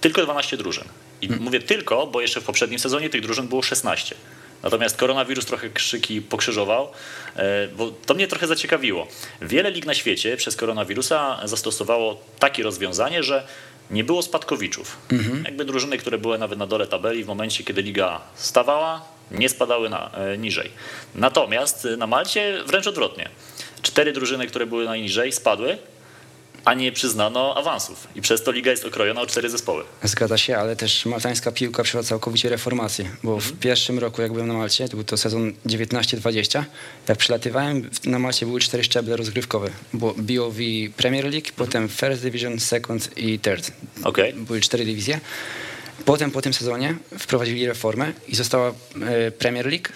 Speaker 2: tylko 12 drużyn. I hmm. mówię tylko, bo jeszcze w poprzednim sezonie tych drużyn było 16. Natomiast koronawirus trochę krzyki pokrzyżował, e, bo to mnie trochę zaciekawiło. Wiele lig na świecie przez koronawirusa zastosowało takie rozwiązanie, że nie było spadkowiczów. Mhm. Jakby drużyny, które były nawet na dole tabeli w momencie, kiedy liga stawała, nie spadały na, e, niżej. Natomiast na Malcie wręcz odwrotnie. Cztery drużyny, które były najniżej, spadły, a nie przyznano awansów. I przez to liga jest okrojona o cztery zespoły.
Speaker 3: Zgadza się, ale też maltańska piłka przeszła całkowicie reformację, bo w mhm. pierwszym roku, jak byłem na Malcie, to był to sezon 19-20, jak przylatywałem, na Malcie były cztery szczeble rozgrywkowe. Było BOV Premier League, mhm. potem First Division, Second i Third.
Speaker 2: Okay.
Speaker 3: Były cztery dywizje. Potem po tym sezonie wprowadzili reformę i została e, Premier League,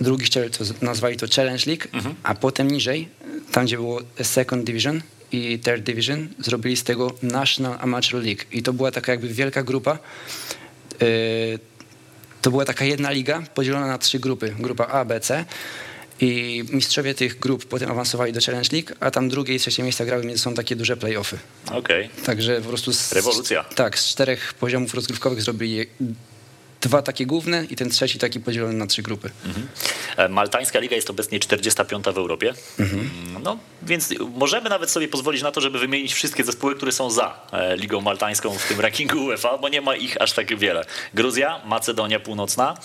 Speaker 3: drugi szczebel to nazwali to Challenge League, mhm. a potem niżej, tam gdzie było Second Division, i Third Division zrobili z tego National Amateur League. I to była taka jakby wielka grupa. E, to była taka jedna liga podzielona na trzy grupy. Grupa A, B, C. I mistrzowie tych grup potem awansowali do Challenge League, a tam drugie i trzecie miejsca grały między są takie duże playoffy.
Speaker 2: Okej.
Speaker 3: Okay. Także po prostu... Z,
Speaker 2: Rewolucja.
Speaker 3: Tak, z czterech poziomów rozgrywkowych zrobili dwa takie główne i ten trzeci taki podzielony na trzy grupy. Mhm.
Speaker 2: E, maltańska liga jest obecnie 45 w Europie. Mhm. Mm, no, więc możemy nawet sobie pozwolić na to, żeby wymienić wszystkie zespoły, które są za e, Ligą Maltańską w tym rankingu UEFA, bo nie ma ich aż tak wiele. Gruzja, Macedonia Północna,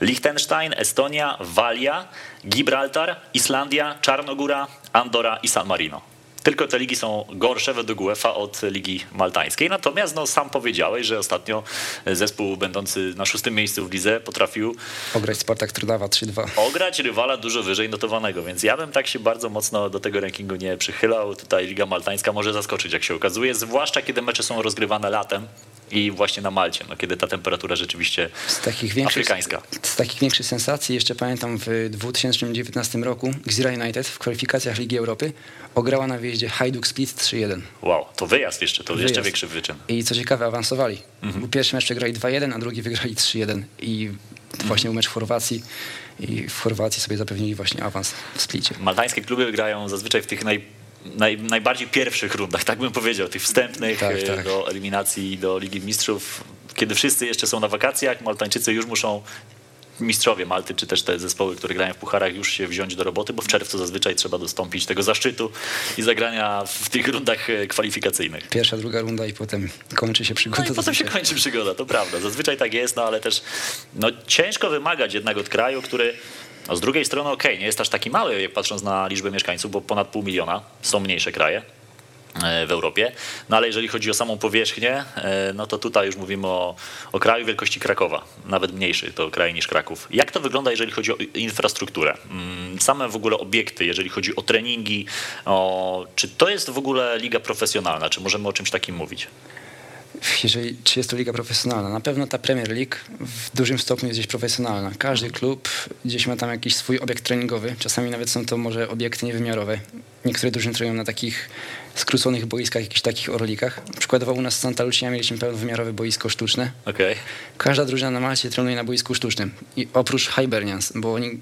Speaker 2: Liechtenstein, Estonia, Walia, Gibraltar, Islandia, Czarnogóra, Andora i San Marino. Tylko te ligi są gorsze według UEFA od ligi maltańskiej. Natomiast no, sam powiedziałeś, że ostatnio zespół będący na szóstym miejscu w lidze potrafił
Speaker 3: ograć Spartak Trnawa 3-2.
Speaker 2: Ograć rywala dużo wyżej notowanego, więc ja bym tak się bardzo mocno do tego rankingu nie przychylał. Tutaj liga maltańska może zaskoczyć, jak się okazuje, zwłaszcza kiedy mecze są rozgrywane latem i właśnie na Malcie, no, kiedy ta temperatura rzeczywiście z takich afrykańska.
Speaker 3: Z takich większych sensacji jeszcze pamiętam w 2019 roku Gzira United w kwalifikacjach Ligi Europy ograła na wyjeździe Hajduk Split 3-1.
Speaker 2: Wow, to wyjazd jeszcze, to wyjazd. jeszcze większy wyczyn.
Speaker 3: I co ciekawe, awansowali. Mhm. Pierwszy mecz przegrali 2-1, a drugi wygrali 3-1 i mhm. właśnie mecz w Chorwacji i w Chorwacji sobie zapewnili właśnie awans w Splicie.
Speaker 2: Maltańskie kluby grają zazwyczaj w tych naj naj, najbardziej pierwszych rundach, tak bym powiedział, tych wstępnych tak, e, tak. do eliminacji do Ligi Mistrzów, kiedy wszyscy jeszcze są na wakacjach, Maltańczycy już muszą mistrzowie Malty, czy też te zespoły, które grają w pucharach, już się wziąć do roboty, bo w czerwcu zazwyczaj trzeba dostąpić tego zaszczytu i zagrania w tych rundach e, kwalifikacyjnych.
Speaker 3: Pierwsza, druga runda i potem kończy się przygoda.
Speaker 2: No i potem się kończy przygoda, to prawda. Zazwyczaj tak jest, no ale też no, ciężko wymagać jednak od kraju, który z drugiej strony, okej, okay, nie jest aż taki mały, patrząc na liczbę mieszkańców, bo ponad pół miliona są mniejsze kraje e, w Europie. No ale jeżeli chodzi o samą powierzchnię, e, no to tutaj już mówimy o, o kraju wielkości Krakowa, nawet mniejszy to kraj niż Kraków. Jak to wygląda, jeżeli chodzi o infrastrukturę? Mm, same w ogóle obiekty, jeżeli chodzi o treningi, o, czy to jest w ogóle liga profesjonalna, czy możemy o czymś takim mówić?
Speaker 3: Jeżeli, czy jest to liga profesjonalna. Na pewno ta Premier League w dużym stopniu jest gdzieś profesjonalna. Każdy klub gdzieś ma tam jakiś swój obiekt treningowy. Czasami nawet są to może obiekty niewymiarowe. Niektóre drużyny trenują na takich skróconych boiskach, jakichś takich orlikach. Przykładowo u nas w Santa Lucia mieliśmy pełnowymiarowe boisko sztuczne.
Speaker 2: Okay.
Speaker 3: Każda drużyna na Malcie trenuje na boisku sztucznym. I oprócz Hibernians, bo oni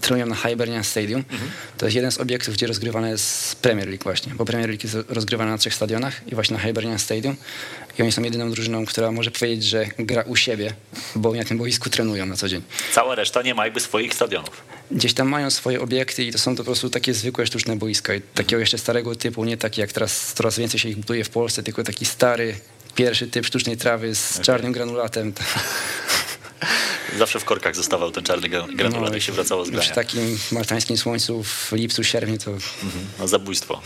Speaker 3: trenują na Hibernian Stadium. Mhm. To jest jeden z obiektów, gdzie rozgrywana jest Premier League właśnie, bo Premier League jest rozgrywana na trzech stadionach i właśnie na Hibernian Stadium. I oni są jedyną drużyną, która może powiedzieć, że gra u siebie, bo oni na tym boisku trenują na co dzień.
Speaker 2: Cała reszta nie ma jakby swoich stadionów.
Speaker 3: Gdzieś tam mają swoje obiekty i to są to po prostu takie zwykłe sztuczne boiska. I takiego jeszcze starego typu, nie taki jak teraz coraz więcej się ich buduje w Polsce, tylko taki stary, pierwszy typ sztucznej trawy z okay. czarnym granulatem. <laughs> <laughs>
Speaker 2: Zawsze w korkach zostawał ten czarny granulat, no, się wracało z grania.
Speaker 3: W takim martańskim słońcu w lipcu, sierpniu to... Mhm,
Speaker 2: no zabójstwo.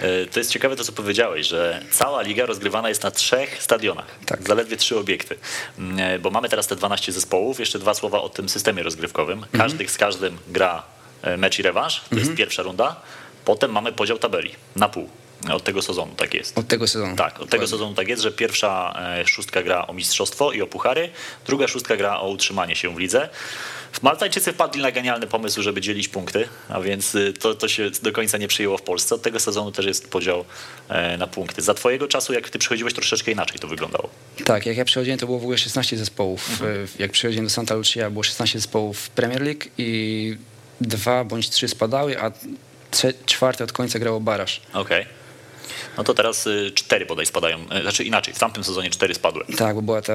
Speaker 2: E, to jest ciekawe to, co powiedziałeś, że cała liga rozgrywana jest na trzech stadionach. Tak. Zaledwie trzy obiekty. Mm, e, bo mamy teraz te 12 zespołów. Jeszcze dwa słowa o tym systemie rozgrywkowym. Mhm. Każdy z każdym gra e, mecz i rewanż. To mhm. jest pierwsza runda. Potem mamy podział tabeli na pół. Od tego sezonu tak jest.
Speaker 3: Od tego sezonu.
Speaker 2: Tak, od tego sezonu tak jest, że pierwsza e, szóstka gra o mistrzostwo i o puchary, druga szóstka gra o utrzymanie się w lidze. Maltańczycy wpadli na genialny pomysł, żeby dzielić punkty, a więc y, to, to się do końca nie przyjęło w Polsce. Od tego sezonu też jest podział e, na punkty. Za twojego czasu, jak ty przychodziłeś, troszeczkę inaczej to wyglądało.
Speaker 3: Tak, jak ja przychodziłem, to było w ogóle 16 zespołów.
Speaker 2: Mhm.
Speaker 3: E, Jak przychodziłem do Santa Lucia, było 16 zespołów w Premier League i dwa bądź trzy spadały, a czwarte od końca grało Baraż.
Speaker 2: Okej. No to teraz y, cztery bodaj spadają, e, znaczy inaczej, w tamtym sezonie cztery spadły.
Speaker 3: Tak, bo była ta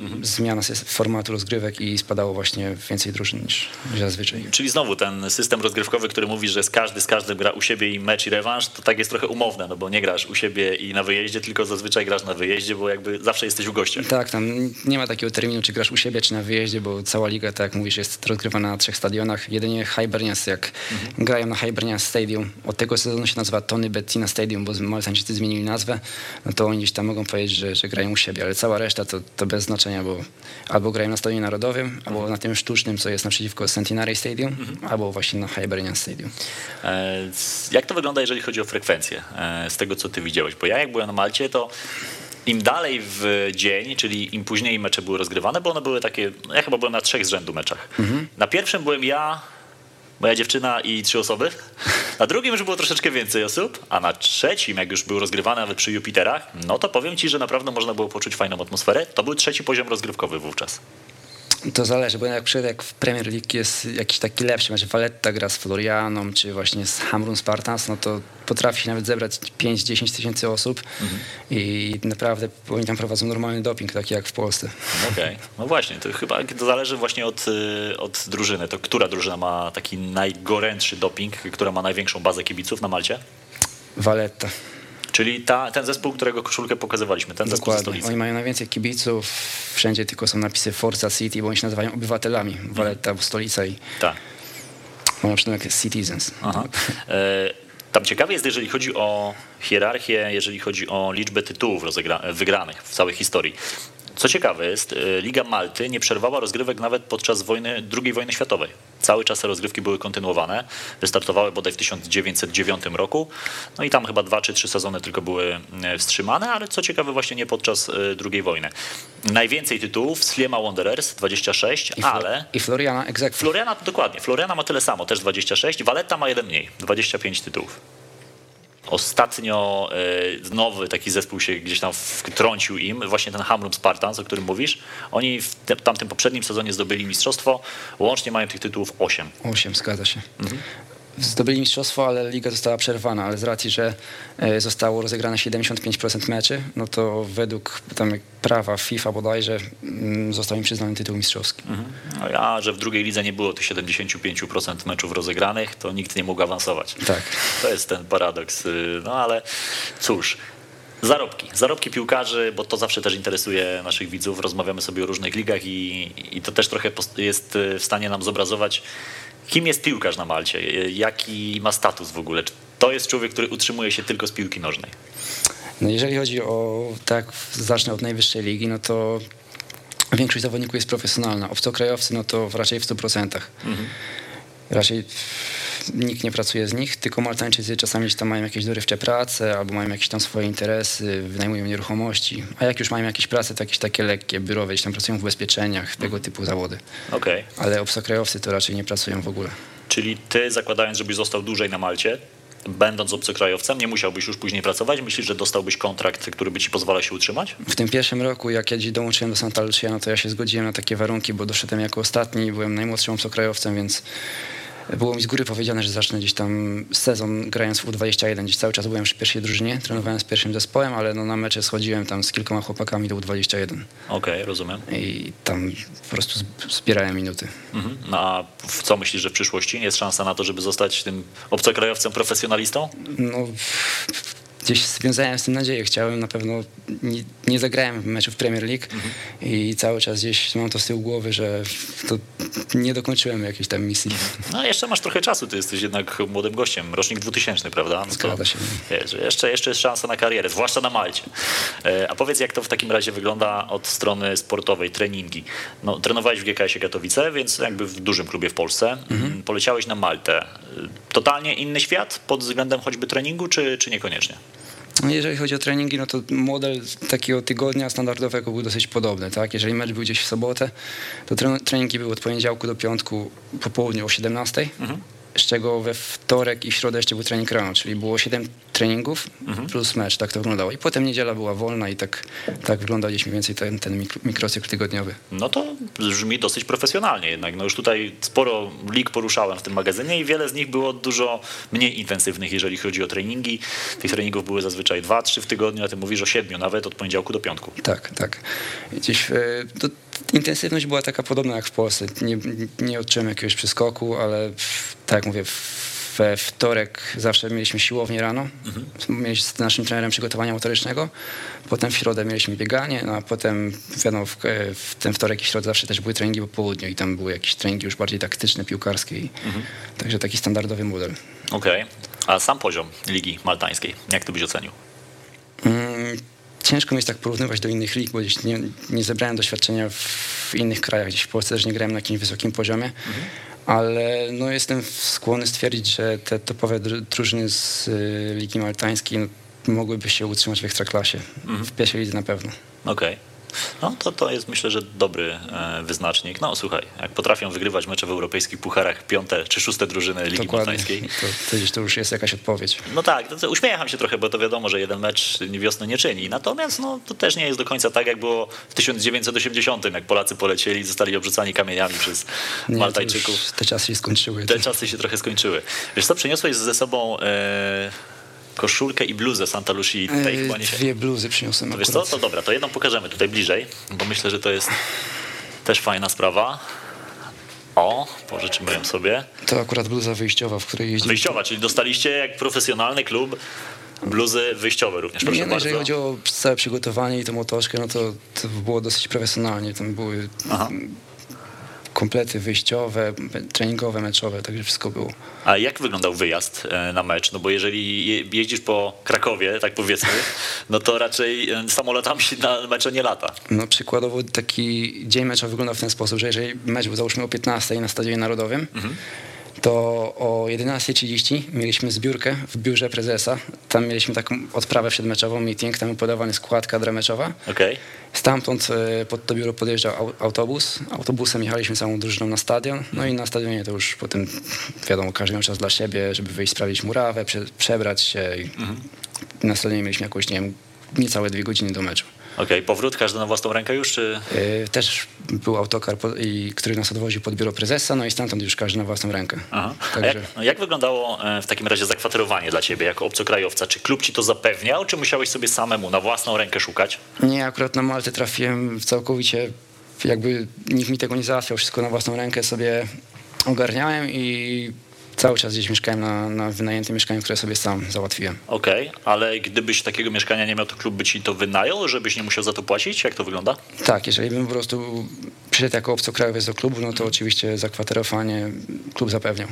Speaker 2: Mhm.
Speaker 3: zmiana formatu rozgrywek i spadało właśnie więcej drużyn niż zazwyczaj.
Speaker 2: Czyli znowu ten system rozgrywkowy, który mówi, że z każdy z każdym gra u siebie i mecz i rewanż, to tak jest trochę umowne, no bo nie grasz u siebie i na wyjeździe, tylko zazwyczaj grasz na wyjeździe, bo jakby zawsze jesteś u gościa.
Speaker 3: Tak, tam nie ma takiego terminu, czy grasz u siebie, czy na wyjeździe, bo cała liga, tak jak mówisz, jest rozgrywana na trzech stadionach. Jedynie Hibernians, jak
Speaker 2: Mhm.
Speaker 3: grają na Hibernians Stadium, od tego sezonu się nazywa Tony Bettina Stadium, bo Maltańczycy zmienili nazwę, no to oni gdzieś tam mogą powiedzieć, że, że grają u siebie, ale cała reszta to, to bez znaczenia, bo albo grają na Stadionie Narodowym, albo na tym sztucznym, co jest naprzeciwko Centenary Stadium,
Speaker 2: Mhm.
Speaker 3: albo właśnie na Hibernians Stadium.
Speaker 2: E, Jak to wygląda, jeżeli chodzi o frekwencję, e, z tego co ty widziałeś? Bo ja jak byłem na Malcie, to im dalej w dzień, czyli im później mecze były rozgrywane, bo one były takie, ja chyba byłem na trzech z rzędu meczach. Na pierwszym byłem ja, moja dziewczyna i trzy osoby. Na drugim już było troszeczkę więcej osób, a na trzecim, jak już był rozgrywany nawet przy Jupiterach, no to powiem ci, że naprawdę można było poczuć fajną atmosferę. To był trzeci poziom rozgrywkowy wówczas.
Speaker 3: To zależy, bo jak przykład jak w Premier League jest jakiś taki lepszy mecz, Valletta gra z Florianą, czy właśnie z Hamrun Spartans, no to potrafi się nawet zebrać 5-10 tysięcy osób i naprawdę oni tam prowadzą normalny doping, taki jak w Polsce.
Speaker 2: Okej, <laughs> no właśnie, to chyba to zależy właśnie od, y, od drużyny. To która drużyna ma taki najgorętszy doping, która ma największą bazę kibiców na Malcie?
Speaker 3: Valletta,
Speaker 2: Czyli ta, ten zespół, którego koszulkę pokazywaliśmy, ten zespół ze
Speaker 3: dokładnie. Oni mają najwięcej kibiców, wszędzie tylko są napisy Forza City, bo oni się nazywają obywatelami. Valletta, bo stolica i
Speaker 2: Tak.
Speaker 3: mają jak Citizens.
Speaker 2: Aha. E, Tam ciekawe jest, jeżeli chodzi o hierarchię, jeżeli chodzi o liczbę tytułów wygranych w całej historii. Co ciekawe jest, e, Liga Malty nie przerwała rozgrywek nawet podczas wojny, II wojny światowej. Cały czas te rozgrywki były kontynuowane. Wystartowały bodaj w 1909 roku. No i tam chyba dwa czy trzy sezony tylko były e, wstrzymane, ale co ciekawe właśnie nie podczas e, II wojny. Najwięcej tytułów Sliema Wanderers 26,
Speaker 3: I,
Speaker 2: ale
Speaker 3: I Floriana egzekwo.
Speaker 2: Floriana dokładnie. Floriana ma tyle samo, też 26. Valletta ma jeden mniej, 25 tytułów. Ostatnio e, nowy taki zespół się gdzieś tam wtrącił im, właśnie ten Hamrum Spartans, o którym mówisz. Oni w tamtym poprzednim sezonie zdobyli mistrzostwo, łącznie mają tych tytułów 8.
Speaker 3: 8, zgadza się. Zdobyli mistrzostwo, ale liga została przerwana, ale z racji, że e, zostało rozegrane 75% meczy, no to według tam prawa FIFA bodajże mm, został im przyznany tytuł mistrzowski.
Speaker 2: No a że w drugiej lidze nie było tych 75% meczów rozegranych, to nikt nie mógł awansować.
Speaker 3: Tak.
Speaker 2: To jest ten paradoks. y, No ale cóż. Zarobki. Zarobki piłkarzy, bo to zawsze też interesuje naszych widzów. Rozmawiamy sobie o różnych ligach i, i to też trochę jest y, w stanie nam zobrazować, kim jest piłkarz na Malcie, jaki ma status w ogóle. Czy to jest człowiek, który utrzymuje się tylko z piłki nożnej?
Speaker 3: No jeżeli chodzi o, tak zacznę od najwyższej ligi, no to większość zawodników jest profesjonalna. Obcokrajowcy, no to raczej w 100%. Raczej nikt nie pracuje z nich, tylko Maltańczycy czasami tam mają jakieś dorywcze prace albo mają jakieś tam swoje interesy, wynajmują nieruchomości. A jak już mają jakieś prace, to jakieś takie lekkie, biurowe, gdzieś tam pracują w ubezpieczeniach, tego typu zawody.
Speaker 2: Okej.
Speaker 3: Ale obcokrajowcy to raczej nie pracują w ogóle.
Speaker 2: Czyli ty, zakładając, żebyś został dłużej na Malcie, będąc obcokrajowcem, nie musiałbyś już później pracować? Myślisz, że dostałbyś kontrakt, który by ci pozwalał się utrzymać?
Speaker 3: W tym pierwszym roku, jak ja dołączyłem do Santa Lucia, no to ja się zgodziłem na takie warunki, bo doszedłem jako ostatni, byłem najmłodszym obcokrajowcem, więc było mi z góry powiedziane, że zacznę gdzieś tam sezon grając w U21. Gdzieś cały czas byłem przy pierwszej drużynie, trenowałem z pierwszym zespołem, ale no na mecze schodziłem tam z kilkoma chłopakami do U21
Speaker 2: Okej, rozumiem.
Speaker 3: i tam po prostu zb- zbierałem minuty.
Speaker 2: Mhm. No a w co myślisz, że w przyszłości jest szansa na to, żeby zostać tym obcokrajowcem profesjonalistą?
Speaker 3: No, gdzieś związałem z tym nadzieję. Chciałem na pewno, nie, nie zagrałem meczu w Premier League i cały czas gdzieś mam to z tyłu głowy, że to nie dokończyłem jakiejś tam misji.
Speaker 2: No jeszcze masz trochę czasu, ty jesteś jednak młodym gościem, rocznik 2000, prawda? No
Speaker 3: Zgadza się.
Speaker 2: Wiesz, jeszcze, jeszcze jest szansa na karierę, zwłaszcza na Malcie. E, A powiedz, jak to w takim razie wygląda od strony sportowej, treningi. No, trenowałeś w GKS-ie Katowice, więc jakby w dużym klubie w Polsce.
Speaker 3: Mhm.
Speaker 2: Poleciałeś na Maltę. E, Totalnie inny świat pod względem choćby treningu, czy, czy niekoniecznie?
Speaker 3: Jeżeli chodzi o treningi, no to model takiego tygodnia standardowego był dosyć podobny. Tak? Jeżeli mecz był gdzieś w sobotę, to tre- treningi były od poniedziałku do piątku po południu o 17, z czego we wtorek i w środę jeszcze był trening rano, czyli było 7 treningów plus mecz, tak to wyglądało. I potem niedziela była wolna i tak, tak wyglądał gdzieś mniej więcej ten, ten mikro, mikrocykl tygodniowy.
Speaker 2: No to brzmi dosyć profesjonalnie jednak. No już tutaj sporo lig poruszałem w tym magazynie i wiele z nich było dużo mniej intensywnych, jeżeli chodzi o treningi. Tych treningów były zazwyczaj dwa, trzy w tygodniu, a ty mówisz o siedmiu nawet od poniedziałku do piątku.
Speaker 3: Tak, tak. Gdzieś e, to intensywność była taka podobna jak w Polsce. Nie, nie odczułem jakiegoś przeskoku, ale w, tak jak mówię, we wtorek zawsze mieliśmy siłownię rano. Mieliśmy z naszym trenerem przygotowania motorycznego. Potem w środę mieliśmy bieganie, no a potem wiadomo, w, w ten wtorek i środę zawsze też były treningi po południu i tam były jakieś treningi już bardziej taktyczne, piłkarskie. I, Także taki standardowy model.
Speaker 2: Okej. A sam poziom Ligi Maltańskiej, jak to byś ocenił?
Speaker 3: Mm, Ciężko mi jest tak porównywać do innych lig, bo gdzieś nie, nie zebrałem doświadczenia w innych krajach. Gdzieś w Polsce też nie grałem na jakimś wysokim poziomie, ale no jestem skłonny stwierdzić, że te topowe dru- drużyny z y, Ligi Maltańskiej no, mogłyby się utrzymać w ekstraklasie. W pierwszej lidze na pewno.
Speaker 2: Okej. No to, to jest myślę, że dobry e, wyznacznik. No słuchaj, jak potrafią wygrywać mecze w europejskich pucharach piąte czy szóste drużyny Ligi. Maltańskiej, <laughs>
Speaker 3: To, to już jest jakaś odpowiedź.
Speaker 2: No tak, to, to uśmiecham się trochę, bo to wiadomo, że jeden mecz wiosny nie czyni. Natomiast no, to też nie jest do końca tak, jak było w 1980, jak Polacy polecieli i zostali obrzucani kamieniami przez
Speaker 3: Nie,
Speaker 2: Maltajczyków.
Speaker 3: Te czasy się skończyły.
Speaker 2: Te czasy się trochę skończyły. Wiesz co, przyniosłeś ze sobą e, koszulkę i bluzę Santa Lucia i tej chyba nie się...
Speaker 3: Dwie bluzy przyniosłem
Speaker 2: To wiesz co, to dobra, to jedną pokażemy tutaj bliżej, bo myślę, że to jest też fajna sprawa. O, pożyczymy ją sobie.
Speaker 3: To akurat bluza wyjściowa, w której jeździmy.
Speaker 2: Wyjściowa, czyli dostaliście jak profesjonalny klub bluzy wyjściowe również. Proszę
Speaker 3: Nie, no, jeżeli chodzi o całe przygotowanie i tą otoczkę, no to, to było dosyć profesjonalnie. Tam były
Speaker 2: Aha.
Speaker 3: Komplety wyjściowe, treningowe, meczowe, także wszystko było.
Speaker 2: A jak wyglądał wyjazd e, na mecz? No bo jeżeli je- jeździsz po Krakowie, tak powiedzmy, <laughs> no to raczej e, samolotami się na mecze nie lata.
Speaker 3: No przykładowo taki dzień meczowy wyglądał w ten sposób, że jeżeli mecz był załóżmy o 15 na Stadionie Narodowym, to o 11.30 mieliśmy zbiórkę w biurze prezesa. Tam mieliśmy taką odprawę przedmeczową, meeting, tam podawany skład, kadra meczowa.
Speaker 2: Okej?
Speaker 3: Stamtąd e, pod to biuro podjeżdżał au- autobus. Autobusem jechaliśmy całą drużyną na stadion. No i na stadionie to już potem, wiadomo, każdy miał czas dla siebie, żeby wyjść sprawdzić murawę, prze, przebrać się. I Na stadionie mieliśmy jakoś, nie wiem, niecałe dwie godziny do meczu.
Speaker 2: Okej, powrót, każdy na własną rękę już, czy...
Speaker 3: E, Też był autokar, po, i, który nas odwoził pod biuro prezesa, no i stamtąd już każdy na własną rękę. Także
Speaker 2: jak, no jak wyglądało e, w takim razie zakwaterowanie dla ciebie jako obcokrajowca? Czy klub ci to zapewniał, czy musiałeś sobie samemu na własną rękę szukać?
Speaker 3: nie, akurat na Maltę trafiłem całkowicie, jakby nikt mi tego nie załatwiał, wszystko na własną rękę sobie ogarniałem i cały czas gdzieś mieszkałem na, na wynajętym mieszkaniu, które sobie sam załatwiłem.
Speaker 2: Okej, ale gdybyś takiego mieszkania nie miał, to klub by ci to wynajął, żebyś nie musiał za to płacić? Jak to wygląda?
Speaker 3: Tak, jeżeli bym po prostu przyszedł jako obcokrajowiec do klubu, no to oczywiście zakwaterowanie klub zapewniał.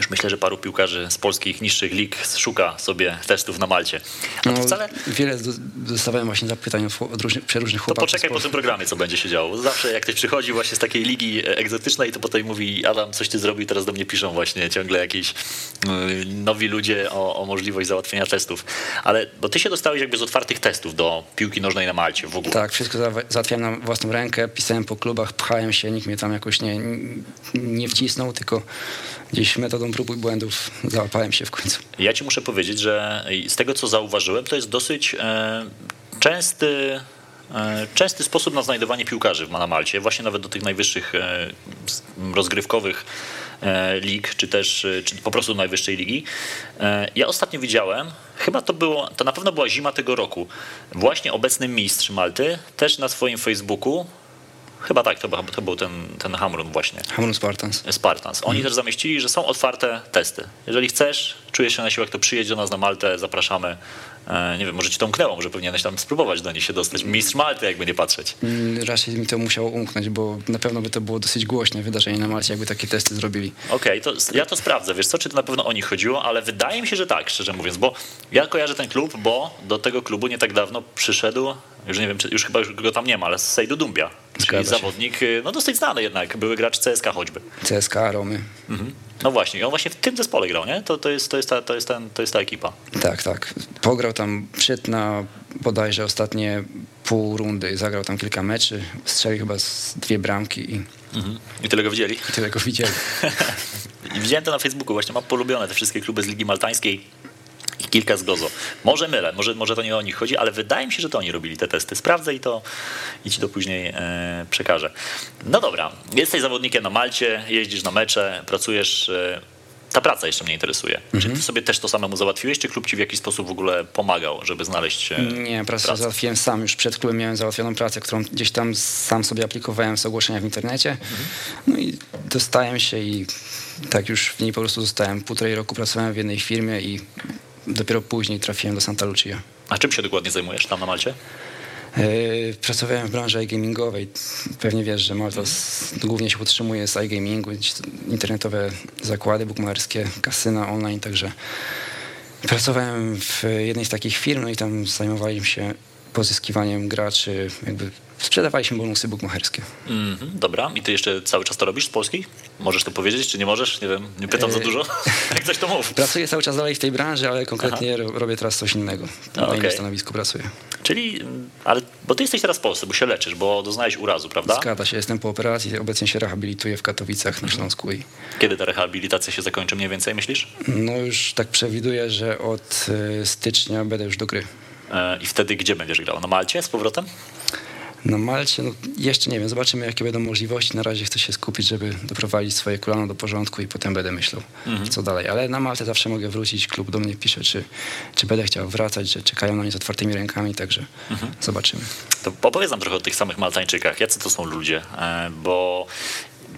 Speaker 2: Już myślę, że paru piłkarzy z polskich niższych lig szuka sobie testów na Malcie. A to
Speaker 3: No,
Speaker 2: wcale...
Speaker 3: Wiele do- dostawałem właśnie zapytań od, różnych, przeróżnych
Speaker 2: To
Speaker 3: chłopaków.
Speaker 2: poczekaj
Speaker 3: z
Speaker 2: po tym programie, co będzie się działo. Zawsze jak ktoś przychodzi właśnie z takiej ligi e, egzotycznej, to potem mówi Adam, coś ty zrobił, teraz do mnie piszą właśnie ciągle jakieś y, nowi ludzie o, o możliwość załatwienia testów. Ale, bo ty się dostałeś jakby z otwartych testów do piłki nożnej na Malcie w ogóle.
Speaker 3: Tak, wszystko za- załatwiałem na własną rękę, pisałem po klubach, pchałem się, nikt mnie tam jakoś nie, nie wcisnął, tylko gdzieś metodą prób i błędów załapałem się w końcu.
Speaker 2: Ja ci muszę powiedzieć, że z tego co zauważyłem, to jest dosyć e, częsty, e, częsty sposób na znajdowanie piłkarzy na Malcie, właśnie nawet do tych najwyższych e, rozgrywkowych lig, czy też czy po prostu najwyższej ligi. Ja ostatnio widziałem, chyba to było, to na pewno była zima tego roku, właśnie obecny mistrz Malty też na swoim Facebooku, chyba tak, to, był- to był ten, ten Hamrun właśnie.
Speaker 3: Hamrun Spartans.
Speaker 2: Spartans. Oni też zamieścili, że są otwarte testy. Jeżeli chcesz, czujesz się na siłach, to przyjedź do nas na Maltę, zapraszamy. E, nie wiem, może ci to umknęło, może powinieneś tam spróbować do nich się dostać. Mistrz Malty, jakby nie patrzeć.
Speaker 3: Mm, Raczej mi to musiało umknąć, bo na pewno by to było dosyć głośne wydarzenie na Malcie, jakby takie testy zrobili.
Speaker 2: Okej, to ja to sprawdzę. Wiesz co, czy to na pewno o nich chodziło, ale wydaje mi się, że tak, szczerze mówiąc, bo ja kojarzę ten klub, bo do tego klubu nie tak dawno przyszedł, już nie wiem, czy, już chyba już go tam nie ma, ale Sejdu Dumbia, czyli
Speaker 3: Zgadza
Speaker 2: zawodnik, y, no dosyć znany jednak, były gracz CSK choćby.
Speaker 3: CSK, Romy.
Speaker 2: No właśnie, i on właśnie w tym zespole grał, nie? To, to, jest, to, jest, ta, to, jest, ten, to jest ta ekipa.
Speaker 3: Tak, tak. Pograł tam, przyszedł na bodajże ostatnie pół rundy, zagrał tam kilka meczy, strzelił chyba z dwie bramki i
Speaker 2: Mhm. I tyle go widzieli.
Speaker 3: tyle go widzieli. <laughs>
Speaker 2: I widziałem to na Facebooku, właśnie mam polubione te wszystkie kluby z Ligi Maltańskiej i kilka z Gozo. Może mylę, może, może to nie o nich chodzi, ale wydaje mi się, że to oni robili te testy. Sprawdzę i to i ci to później e, przekażę. No dobra, jesteś zawodnikiem na Malcie, jeździsz na mecze, pracujesz. E, ta praca jeszcze mnie interesuje. Czy ty sobie też to samemu załatwiłeś, czy klub ci w jakiś sposób w ogóle pomagał, żeby znaleźć e,
Speaker 3: Nie, pracę
Speaker 2: pracę?
Speaker 3: załatwiłem sam. Już przed klubem miałem załatwioną pracę, którą gdzieś tam sam sobie aplikowałem z ogłoszenia w internecie. No i dostałem się i tak już w niej po prostu zostałem. Półtorej roku pracowałem w jednej firmie i dopiero później trafiłem do Santa Lucia.
Speaker 2: A czym się dokładnie zajmujesz tam na Malcie?
Speaker 3: Yy, Pracowałem w branży iGamingowej. Pewnie wiesz, że Malta głównie się utrzymuje z to internetowe zakłady bukmacherskie, kasyna online, także pracowałem w jednej z takich firm, no i tam zajmowaliśmy się pozyskiwaniem graczy, jakby sprzedawaliśmy bonusy bukmacherskie.
Speaker 2: Mhm, dobra, i ty jeszcze cały czas to robisz z Polski? Możesz to powiedzieć, czy nie możesz? Nie wiem, nie pytam za
Speaker 3: Yy.
Speaker 2: dużo. <laughs> Jak coś to mów.
Speaker 3: Pracuję cały czas dalej w tej branży, ale konkretnie ro- robię teraz coś innego. Na
Speaker 2: okej.
Speaker 3: innym stanowisku pracuję.
Speaker 2: Czyli, ale, bo ty jesteś teraz w Polsce, bo się leczysz, bo doznałeś urazu, prawda?
Speaker 3: Zgadza się, jestem po operacji, obecnie się rehabilituję w Katowicach na Śląsku i
Speaker 2: Kiedy ta rehabilitacja się zakończy mniej więcej, myślisz?
Speaker 3: no już tak przewiduję, że od y, stycznia będę już do gry.
Speaker 2: E, I wtedy gdzie będziesz grał? Na Malcie z powrotem?
Speaker 3: Na Malcie, no jeszcze nie wiem, zobaczymy jakie będą możliwości. Na razie chcę się skupić, żeby doprowadzić swoje kolano do porządku i potem będę myślał, co dalej. Ale na Maltę zawsze mogę wrócić, klub do mnie pisze, czy, czy będę chciał wracać, że czekają na mnie z otwartymi rękami, także zobaczymy.
Speaker 2: To opowiedz nam trochę o tych samych Maltańczykach. Jacy to są ludzie? E, Bo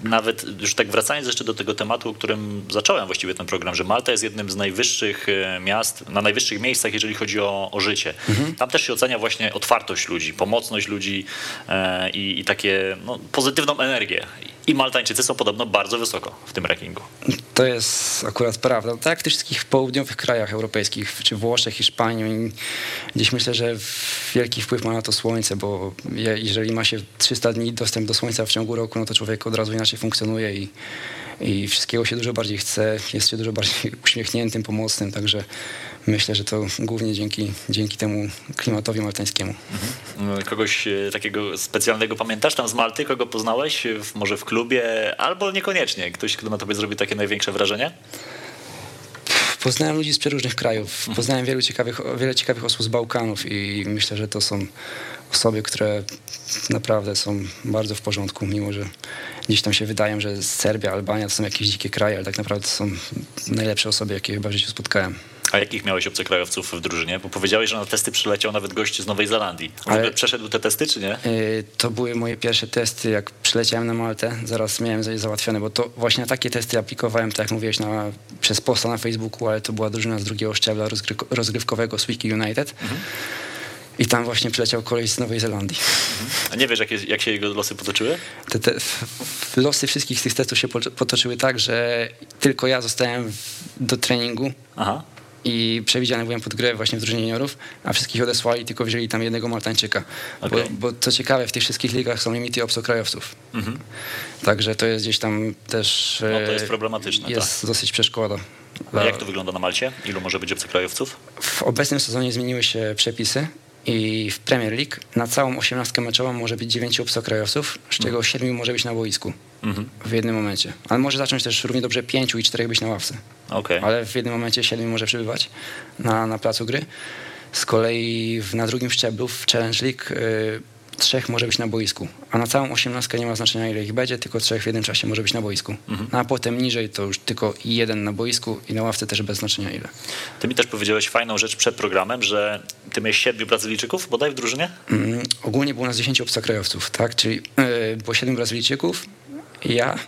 Speaker 2: nawet już tak wracając jeszcze do tego tematu, o którym zacząłem właściwie ten program, że Malta jest jednym z najwyższych e, miast, na najwyższych miejscach, jeżeli chodzi o, o życie. Tam też się ocenia właśnie otwartość ludzi, pomocność ludzi e, i, i takie no, pozytywną energię. I Maltańczycy są podobno bardzo wysoko w tym rankingu.
Speaker 3: To jest akurat prawda. Tak jak w tych wszystkich południowych krajach europejskich, czy Włoszech, Hiszpanii, gdzieś myślę, że wielki wpływ ma na to słońce, bo je- jeżeli ma się 300 dni dostęp do słońca w ciągu roku, no to człowiek od razu inaczej funkcjonuje i, i wszystkiego się dużo bardziej chce, jest się dużo bardziej <laughs> uśmiechniętym, pomocnym, także myślę, że to głównie dzięki, dzięki temu klimatowi maltańskiemu.
Speaker 2: Kogoś e, takiego specjalnego pamiętasz tam z Malty, kogo poznałeś? E, może w klubie, albo niekoniecznie. Ktoś, kto na tobie zrobił takie największe wrażenie?
Speaker 3: Poznałem ludzi z przeróżnych krajów. Poznałem wielu ciekawych, wiele ciekawych osób z Bałkanów i myślę, że to są osoby, które naprawdę są bardzo w porządku, mimo że gdzieś tam się wydają, że Serbia, Albania to są jakieś dzikie kraje, ale tak naprawdę to są najlepsze osoby, jakie chyba w życiu spotkałem.
Speaker 2: A jakich miałeś obcokrajowców w drużynie? Bo powiedziałeś, że na testy przyleciał nawet gość z Nowej Zelandii. On
Speaker 3: Ale-
Speaker 2: przeszedł te testy, czy nie?
Speaker 3: Yy, To były moje pierwsze testy, jak przyleciałem na Maltę. Zaraz miałem je załatwione, bo to właśnie na takie testy aplikowałem, tak jak mówiłeś, na, przez posta na Facebooku, ale to była drużyna z drugiego szczebla rozgry- rozgrywkowego Swiki United. I tam właśnie przyleciał koleś z Nowej Zelandii.
Speaker 2: A nie wiesz, jak, jest, jak się jego losy potoczyły?
Speaker 3: Te, te, losy wszystkich z tych testów się po- potoczyły tak, że tylko ja zostałem do treningu
Speaker 2: Aha.
Speaker 3: i przewidziany byłem pod grę właśnie w drużynie juniorów, a wszystkich odesłali, tylko wzięli tam jednego Maltańczyka.
Speaker 2: Okej.
Speaker 3: Bo, bo co ciekawe, w tych wszystkich ligach są limity obcokrajowców. Także to jest gdzieś tam też...
Speaker 2: Mhm. No to jest
Speaker 3: e,
Speaker 2: problematyczne,
Speaker 3: Jest dosyć przeszkoda.
Speaker 2: A jak to wygląda na Malcie? Ilu może być obcokrajowców?
Speaker 3: W obecnym sezonie zmieniły się przepisy i w Premier League na całą osiemnastkę meczową może być dziewięciu obcokrajowców, z czego siedmiu może być na boisku w jednym momencie. Ale może zacząć też równie dobrze pięciu i czterech być na ławce.
Speaker 2: Okej.
Speaker 3: Ale w jednym momencie siedmiu może przebywać na, na placu gry. Z kolei w, na drugim szczeblu w Challenge League y, trzech może być na boisku. A na całą osiemnastkę nie ma znaczenia ile ich będzie, tylko trzech w jednym czasie może być na boisku. No, a potem niżej to już tylko jeden na boisku i na ławce też bez znaczenia ile.
Speaker 2: Ty mi też powiedziałeś fajną rzecz przed programem, że ty miałeś siedmiu Brazylijczyków bodaj w drużynie?
Speaker 3: Mm, ogólnie było nas 10 obcokrajowców, tak? Czyli yy, było 7 Brazylijczyków, ja,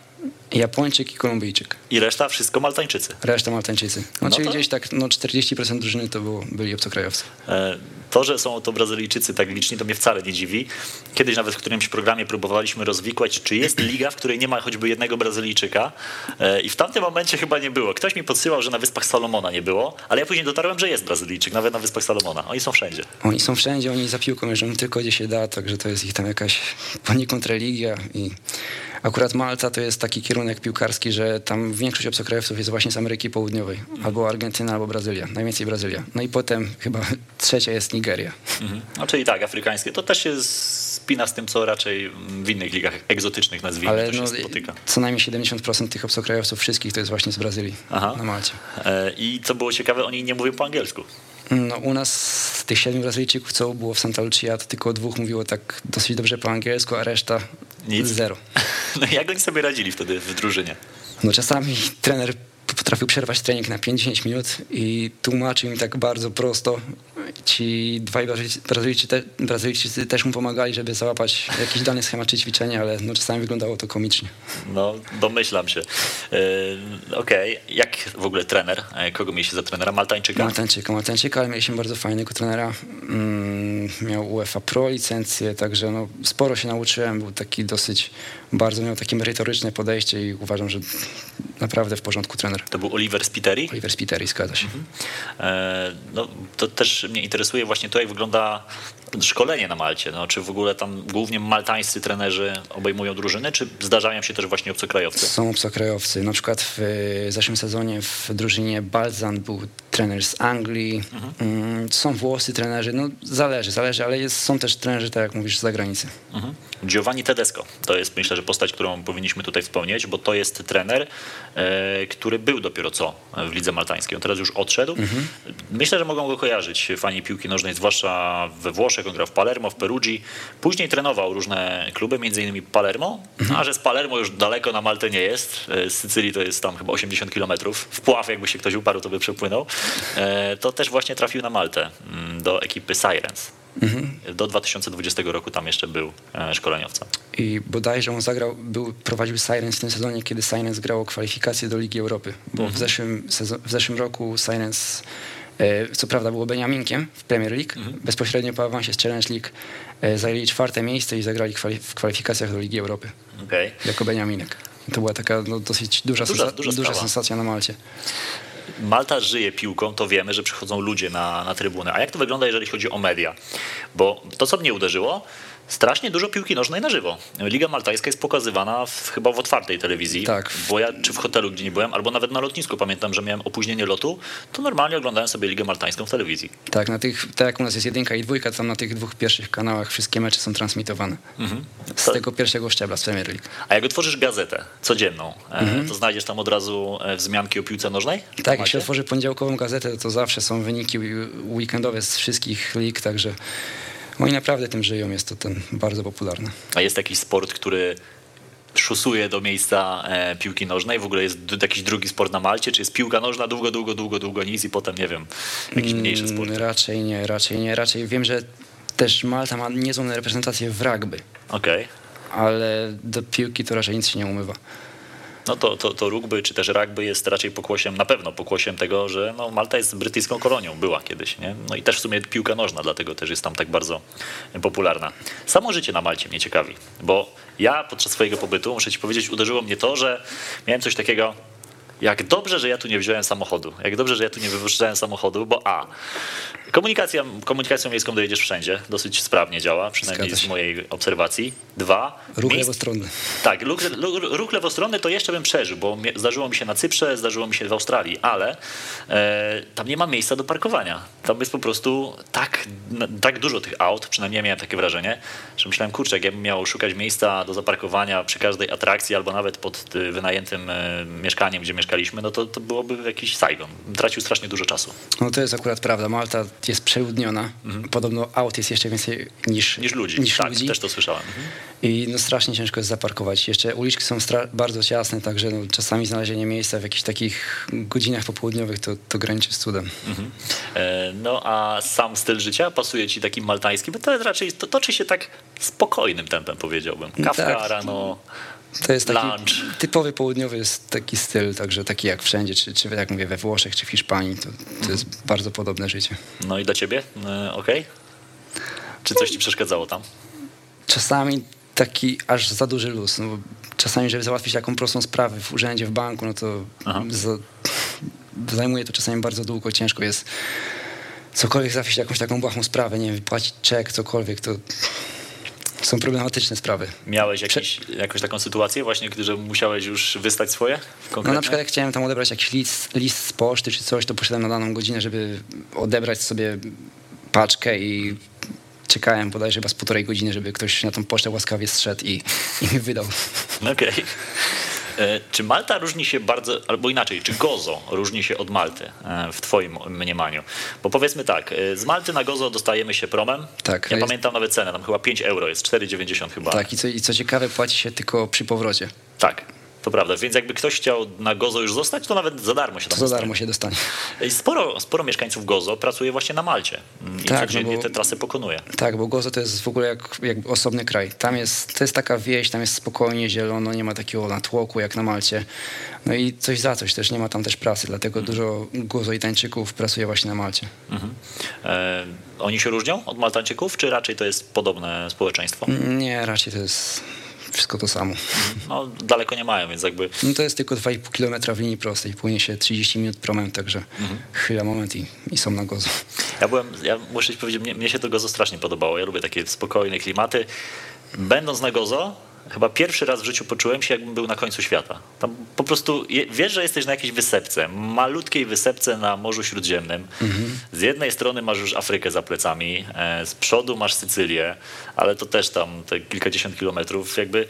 Speaker 3: Japończyk i Kolumbijczyk.
Speaker 2: I reszta wszystko Maltańczycy.
Speaker 3: Reszta Maltańczycy. No,
Speaker 2: No
Speaker 3: czyli
Speaker 2: to-
Speaker 3: gdzieś tak no, 40% drużyny to było, byli obcokrajowcy.
Speaker 2: E, To, że są to Brazylijczycy tak liczni, to mnie wcale nie dziwi. Kiedyś nawet w którymś programie próbowaliśmy rozwikłać, czy jest liga, w której nie ma choćby jednego Brazylijczyka e, i w tamtym momencie chyba nie było. Ktoś mi podsyłał, że na Wyspach Salomona nie było, ale ja później dotarłem, że jest Brazylijczyk, nawet na Wyspach Salomona. Oni są wszędzie.
Speaker 3: Oni są wszędzie, oni za piłką jeżdżą tylko gdzie się da, także to jest ich tam jakaś poniekąd religia i akurat Malta to jest taki kierunek piłkarski, że tam większość obcokrajowców jest właśnie z Ameryki Południowej, albo Argentyna, albo Brazylia, najwięcej Brazylia. No i potem chyba <laughs> trzecia jest Nigeria.
Speaker 2: Mhm. No czyli tak, afrykańskie. To też się spina z tym, co raczej w innych ligach egzotycznych nazwijmy
Speaker 3: Ale
Speaker 2: to
Speaker 3: no,
Speaker 2: się spotyka.
Speaker 3: co najmniej 70% tych obcokrajowców wszystkich to jest właśnie z Brazylii
Speaker 2: Aha.
Speaker 3: na Malcie.
Speaker 2: E, I co było ciekawe, oni nie mówią po angielsku.
Speaker 3: No, u nas z tych siedmiu Brazylijczyków, co było w Santa Lucia, to tylko dwóch mówiło tak dosyć dobrze po angielsku, a reszta
Speaker 2: Nic.
Speaker 3: zero. <laughs>
Speaker 2: No jak oni sobie radzili wtedy w drużynie?
Speaker 3: No czasami trener potrafił przerwać trening na 5-10 minut i tłumaczył im tak bardzo prosto. Ci dwaj Brazylijczycy, te, Brazylijczycy też mu pomagali, żeby załapać jakiś dany schemat czy ćwiczenie, ale no czasami wyglądało to komicznie.
Speaker 2: No, domyślam się. E, Okej, jak w ogóle trener? E, Kogo mieliście za trenera? Maltańczyka?
Speaker 3: Maltańczyka, Maltańczyka, ale mieliśmy bardzo fajnego trenera. Mm, miał UEFA Pro licencję, także no, sporo się nauczyłem. Był taki dosyć, bardzo miał takie merytoryczne podejście i uważam, że naprawdę w porządku trener.
Speaker 2: To był Oliver Spiteri?
Speaker 3: Oliver Spiteri, zgadza się.
Speaker 2: E, No, to też mnie interesuje właśnie to, jak wygląda szkolenie na Malcie. No, czy w ogóle tam głównie maltańscy trenerzy obejmują drużyny, czy zdarzają się też właśnie obcokrajowcy?
Speaker 3: Są obcokrajowcy. Na przykład w zeszłym sezonie w drużynie Balzan był trener z Anglii. Mm, Są włoscy trenerzy. No zależy, zależy, ale jest, są też trenerzy, tak jak mówisz, z zagranicy.
Speaker 2: Mhm. Giovanni Tedesco. To jest myślę, że postać, którą powinniśmy tutaj wspomnieć, bo to jest trener, e, który był dopiero co w lidze maltańskiej. On teraz już odszedł. Myślę, że mogą go kojarzyć fani piłki nożnej, zwłaszcza we Włoszech. On grał w Palermo, w Perugii. Później trenował różne kluby, między innymi Palermo, a że z Palermo już daleko na Maltę nie jest. E, Z Sycylii to jest tam chyba 80 kilometrów. W Pław, jakby się ktoś uparł, to by przepłynął. E, To też właśnie trafił na Maltę mm, do ekipy Sirens. Do 2020 roku tam jeszcze był e, szkoleniowcem.
Speaker 3: I bodajże on zagrał, był, prowadził Sirens w tym sezonie, kiedy Sirens grało kwalifikacje do Ligi Europy. Bo w, zeszłym w zeszłym roku Sirens, e, co prawda było Beniaminkiem w Premier League, bezpośrednio po awansie z Challenge League zajęli czwarte miejsce i zagrali kwali- w kwalifikacjach do Ligi Europy
Speaker 2: Okej.
Speaker 3: jako Beniaminek. To była taka no, dosyć duża,
Speaker 2: Duża- duża
Speaker 3: duża sensacja na Malcie.
Speaker 2: Malta żyje piłką, to wiemy, że przychodzą ludzie na, na trybunę. A jak to wygląda, jeżeli chodzi o media? Bo to, co mnie uderzyło, strasznie dużo piłki nożnej na żywo. Liga Maltańska jest pokazywana w, chyba w otwartej telewizji.
Speaker 3: Tak.
Speaker 2: Bo ja czy w hotelu, gdzie nie byłem, albo nawet na lotnisku, pamiętam, że miałem opóźnienie lotu, to normalnie oglądałem sobie Ligę Maltańską w telewizji.
Speaker 3: Tak, na tych, tak jak u nas jest jedynka i dwójka, tam na tych dwóch pierwszych kanałach wszystkie mecze są transmitowane. Z
Speaker 2: To-
Speaker 3: tego pierwszego szczebla z Premier League.
Speaker 2: A jak otworzysz gazetę codzienną, e, to znajdziesz tam od razu e, wzmianki o piłce nożnej?
Speaker 3: Tak, jak się otworzy poniedziałkową gazetę, to zawsze są wyniki weekendowe z wszystkich lig, także oni naprawdę tym żyją, jest to ten bardzo popularne.
Speaker 2: A jest jakiś sport, który szusuje do miejsca e, piłki nożnej? W ogóle jest jakiś drugi sport na Malcie? Czy jest piłka nożna długo, długo, długo, długo nic i potem, nie wiem, jakiś mniejszy sport?
Speaker 3: Mm, Raczej nie, raczej nie, raczej wiem, że też Malta ma niezłą reprezentację w rugby,
Speaker 2: Okej.
Speaker 3: ale do piłki to raczej nic się nie umywa.
Speaker 2: No to, to, to rugby czy też rugby jest raczej pokłosiem, na pewno pokłosiem tego, że no, Malta jest brytyjską kolonią, była kiedyś. Nie? No i też w sumie piłka nożna, dlatego też jest tam tak bardzo popularna. Samo życie na Malcie mnie ciekawi, bo ja podczas swojego pobytu, muszę ci powiedzieć, uderzyło mnie to, że miałem coś takiego, jak dobrze, że ja tu nie wziąłem samochodu. Jak dobrze, że ja tu nie wypożyczałem samochodu, bo a, komunikacja, komunikacją miejską dojedziesz wszędzie, dosyć sprawnie działa, przynajmniej z mojej obserwacji. Dwa,
Speaker 3: Ruch
Speaker 2: miejsc-
Speaker 3: lewostronny.
Speaker 2: tak, ruch, ruch lewostronny to jeszcze bym przeżył, bo zdarzyło mi się na Cyprze, zdarzyło mi się w Australii, ale e, tam nie ma miejsca do parkowania. Tam jest po prostu tak, tak dużo tych aut, przynajmniej ja miałem takie wrażenie, że myślałem, kurczę, jak ja bym miał szukać miejsca do zaparkowania przy każdej atrakcji albo nawet pod y, wynajętym e, mieszkaniem, gdzie mieszkaliśmy, no to, to byłoby jakiś Saigon. Tracił strasznie dużo czasu
Speaker 3: No to jest akurat prawda, Malta jest przeludniona, podobno aut jest jeszcze więcej niż,
Speaker 2: Mhm. niż ludzi.
Speaker 3: Niż
Speaker 2: tak,
Speaker 3: ludzi.
Speaker 2: też to słyszałem. Mhm.
Speaker 3: I no strasznie ciężko jest zaparkować. Jeszcze uliczki są bardzo ciasne, także no, czasami znalezienie miejsca w jakichś takich godzinach popołudniowych to, to graniczy z cudem.
Speaker 2: Mhm. E, No a sam styl życia pasuje ci takim maltańskim, bo to jest raczej to toczy się tak spokojnym tempem, powiedziałbym. Kawka
Speaker 3: Tak.
Speaker 2: rano.
Speaker 3: To jest taki
Speaker 2: Lunch.
Speaker 3: typowy południowy jest taki styl, także taki jak wszędzie, czy, czy jak mówię we Włoszech, czy w Hiszpanii, to, to jest bardzo podobne życie.
Speaker 2: No i dla ciebie, e, okej? Czy coś ci przeszkadzało tam?
Speaker 3: Czasami taki aż za duży luz. No, czasami, żeby załatwić taką prostą sprawę w urzędzie, w banku, no to za, zajmuje to czasami bardzo długo, ciężko jest cokolwiek załatwić jakąś taką błahą sprawę, nie wiem, wypłacić czek, cokolwiek, to są problematyczne sprawy.
Speaker 2: Miałeś jakiś, jakąś taką sytuację właśnie, że musiałeś już wystać swoje?
Speaker 3: No na przykład jak chciałem tam odebrać jakiś list, list z poczty czy coś, to poszedłem na daną godzinę, żeby odebrać sobie paczkę i czekałem bodajże chyba z półtorej godziny, żeby ktoś na tą pocztę łaskawie zszedł i, i mi wydał.
Speaker 2: Okej. Okay. E, czy Malta różni się bardzo, albo inaczej, czy Gozo różni się od Malty e, w twoim mniemaniu? Bo powiedzmy tak, e, z Malty na Gozo dostajemy się promem.
Speaker 3: Tak.
Speaker 2: Ja jest... pamiętam nawet cenę, tam chyba 5 euro, jest 4,90 chyba.
Speaker 3: Tak, i co, i co ciekawe, płaci się tylko przy powrocie.
Speaker 2: Tak. To prawda, więc jakby ktoś chciał na Gozo już zostać, to nawet za darmo się tam
Speaker 3: za darmo się dostanie.
Speaker 2: Sporo, sporo mieszkańców Gozo pracuje właśnie na Malcie i tak, codziennie no te trasy pokonuje.
Speaker 3: Tak, bo Gozo to jest w ogóle jak, jak osobny kraj. Tam jest, to jest taka wieś, tam jest spokojnie, zielono, nie ma takiego natłoku jak na Malcie. No i coś za coś, też nie ma tam też pracy, dlatego mhm. dużo Gozo i Tańczyków pracuje właśnie na Malcie. Mhm.
Speaker 2: E, oni się różnią od Maltańczyków, czy raczej to jest podobne społeczeństwo?
Speaker 3: Nie, raczej to jest wszystko to samo.
Speaker 2: No, daleko nie mają, więc jakby...
Speaker 3: No to jest tylko 2,5 km w linii prostej. Płynie się 30 minut promem, także mhm. chwila, moment i, i są na gozo.
Speaker 2: Ja byłem, ja muszę ci powiedzieć, mnie, mnie się to gozo strasznie podobało. Ja lubię takie spokojne klimaty. Będąc na gozo, chyba pierwszy raz w życiu poczułem się, jakbym był na końcu świata. Tam po prostu wiesz, że jesteś na jakiejś wysepce, malutkiej wysepce na Morzu Śródziemnym. Mhm. Z jednej strony masz już Afrykę za plecami, e, z przodu masz Sycylię, ale to też tam te kilkadziesiąt kilometrów. Jakby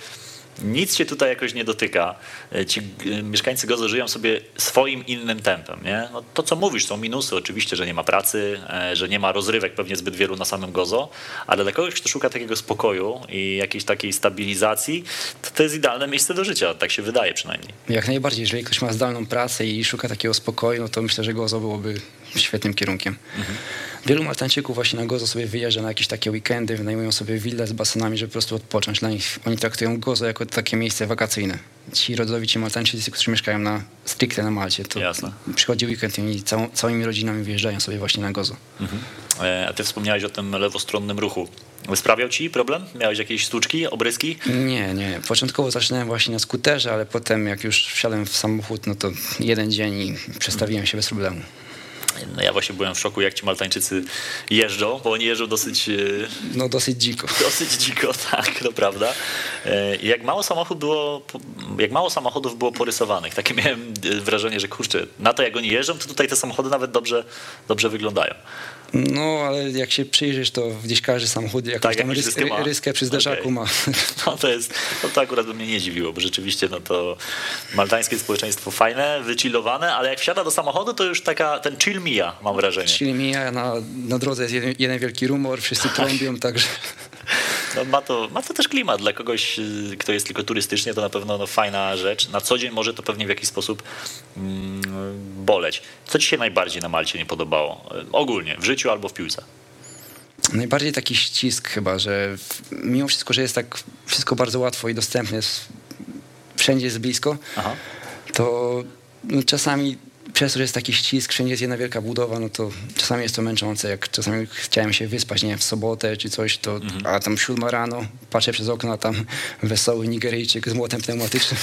Speaker 2: nic się tutaj jakoś nie dotyka. E, ci e, mieszkańcy Gozo żyją sobie swoim innym tempem. Nie? No to, co mówisz, są minusy. Oczywiście, że nie ma pracy, e, że nie ma rozrywek pewnie zbyt wielu na samym Gozo, ale dla kogoś, kto szuka takiego spokoju i jakiejś takiej stabilizacji, to to jest idealne miejsce do życia. Tak się wydaje przynajmniej.
Speaker 3: Jak najbardziej. Jeżeli ktoś ma zdalną pracę i szuka takiego spokoju, no to myślę, że Gozo byłoby świetnym kierunkiem. Mhm. Wielu Maltańczyków właśnie na Gozo sobie wyjeżdża na jakieś takie weekendy, wynajmują sobie wille z basenami, żeby po prostu odpocząć. Dla nich oni traktują Gozo jako takie miejsce wakacyjne. Ci rodowici Maltańczycy, którzy mieszkają na stricte na Malcie, to Jasne. przychodzi weekend i oni całą, całymi rodzinami wyjeżdżają sobie właśnie na Gozo. Mhm.
Speaker 2: E, a ty wspomniałeś o tym lewostronnym ruchu. Sprawiał ci problem? Miałeś jakieś sztuczki, obryski?
Speaker 3: Nie, nie. Początkowo zaczynałem właśnie na skuterze, ale potem jak już wsiadłem w samochód, no to jeden dzień i przestawiłem się bez problemu.
Speaker 2: No ja właśnie byłem w szoku, jak ci Maltańczycy jeżdżą, bo oni jeżdżą dosyć... E,
Speaker 3: no dosyć dziko. <laughs>
Speaker 2: Dosyć dziko, tak, to prawda. E, jak mało, samochód było, jak mało samochodów było porysowanych, takie miałem wrażenie, że kurczę, na to jak oni jeżdżą, to tutaj te samochody nawet dobrze, dobrze wyglądają.
Speaker 3: No, ale jak się przyjrzysz, to gdzieś każdy samochód jakąś tak, tam rys, ryskę, ma. ryskę przy zderzaku okay. ma. <laughs>
Speaker 2: No to jest, no to akurat by mnie nie dziwiło, bo rzeczywiście no to maltańskie społeczeństwo fajne, wychillowane, ale jak wsiada do samochodu, to już taka, ten chill mija, mam wrażenie.
Speaker 3: Chill mija, na, na drodze jest jeden, jeden wielki rumor, wszyscy tak. trąbią, także...
Speaker 2: No, ma, to, ma to też klimat. Dla kogoś, y, kto jest tylko turystycznie, to na pewno no, fajna rzecz. Na co dzień może to pewnie w jakiś sposób mm, boleć. Co ci się najbardziej na Malcie nie podobało? Y, ogólnie, w życiu albo w piłce?
Speaker 3: Najbardziej taki ścisk chyba, że mimo wszystko, że jest tak wszystko bardzo łatwo i dostępne, wszędzie jest blisko, Aha. to no, czasami przez to, że jest taki ścisk, wszędzie jest jedna wielka budowa, no to czasami jest to męczące. Jak czasami chciałem się wyspać, nie wiem, w sobotę czy coś, to mhm. a tam siódma rano, patrzę przez okno, a tam wesoły Nigeryjczyk z młotem pneumatycznym.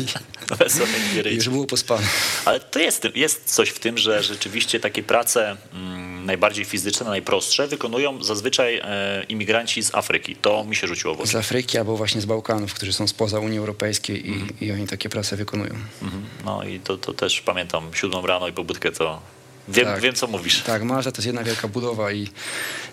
Speaker 3: <laughs>
Speaker 2: wesoły Nigeryjczyk.
Speaker 3: Już było pospane.
Speaker 2: Ale to jest, jest coś w tym, że rzeczywiście takie prace mm, najbardziej fizyczne, najprostsze wykonują zazwyczaj e, imigranci z Afryki. To mi się rzuciło w oczy.
Speaker 3: Z Afryki albo właśnie z Bałkanów, którzy są spoza Unii Europejskiej i, mhm. i oni takie prace wykonują. Mhm.
Speaker 2: No i to, to też pamiętam, siódmą rano i pobudkę to Wiem, tak, wiem, co mówisz.
Speaker 3: Tak, Malta to jest jedna wielka budowa i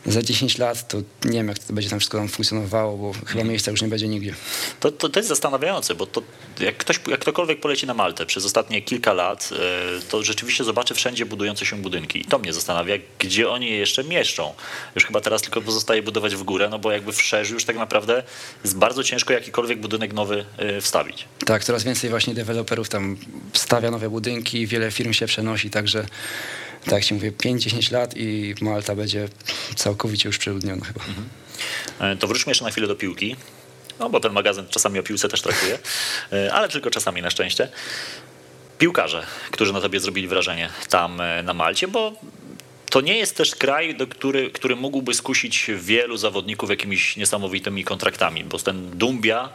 Speaker 3: za 10 lat to nie wiem, jak to będzie tam wszystko tam funkcjonowało, bo chyba miejsca już nie będzie nigdzie.
Speaker 2: To, to, to jest zastanawiające, bo to, jak, ktoś, jak ktokolwiek poleci na Maltę przez ostatnie kilka lat, e, to rzeczywiście zobaczy wszędzie budujące się budynki. I to mnie zastanawia, gdzie oni je jeszcze mieszczą. Już chyba teraz tylko pozostaje budować w górę, no bo jakby w szerzy już tak naprawdę jest bardzo ciężko jakikolwiek budynek nowy e, wstawić.
Speaker 3: Tak, coraz więcej właśnie deweloperów tam stawia nowe budynki, wiele firm się przenosi, także tak się mówię, 5-10 lat i Malta będzie całkowicie już przeludniona chyba. Mhm.
Speaker 2: E, to wróćmy jeszcze na chwilę do piłki. No bo ten magazyn czasami o piłce też traktuje, e, ale tylko czasami na szczęście. Piłkarze, którzy na tobie zrobili wrażenie tam e, na Malcie, bo to nie jest też kraj, do który, który mógłby skusić wielu zawodników jakimiś niesamowitymi kontraktami, bo ten Dumbia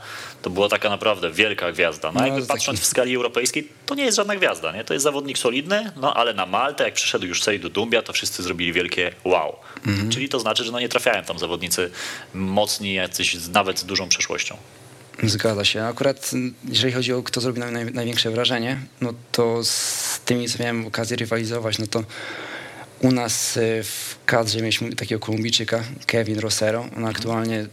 Speaker 2: to była taka naprawdę wielka gwiazda. No,
Speaker 3: No,
Speaker 2: jakby
Speaker 3: taki-
Speaker 2: patrząc w skali europejskiej, to nie jest żadna gwiazda, nie? To jest zawodnik solidny, no ale na Maltę, jak przyszedł już Sejdu Dumbia, to wszyscy zrobili wielkie wow.
Speaker 3: Mhm.
Speaker 2: Czyli to znaczy, że no nie trafiają tam zawodnicy mocni, jacyś nawet z dużą przeszłością.
Speaker 3: Zgadza się. Akurat jeżeli chodzi o kto zrobił naj, największe wrażenie, no to z tymi, co miałem okazję rywalizować, no to u nas y, w kadrze mieliśmy takiego Kolumbijczyka, Kevin Rosero. On aktualnie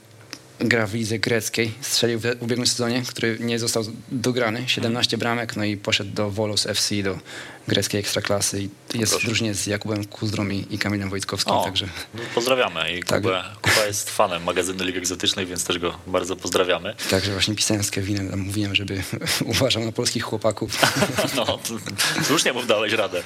Speaker 3: gra w lidze greckiej. Strzelił w w ubiegłym sezonie, który nie został dograny. 17 bramek, no i poszedł do Volos FC, do greckiej ekstraklasy. I jest w
Speaker 2: proszę.
Speaker 3: drużynie z Jakubem Kuzdrą i, Kamilem Wojtkowskim,
Speaker 2: O,
Speaker 3: także...
Speaker 2: no, pozdrawiamy i
Speaker 3: Tak.
Speaker 2: Kuba, Kuba jest fanem magazynu Ligi Egzotycznej, więc też go bardzo pozdrawiamy.
Speaker 3: Także właśnie pisałem z Kevinem, mówiłem, żeby <laughs> uważał na polskich chłopaków. <laughs>
Speaker 2: No, słusznie mu dałeś radę.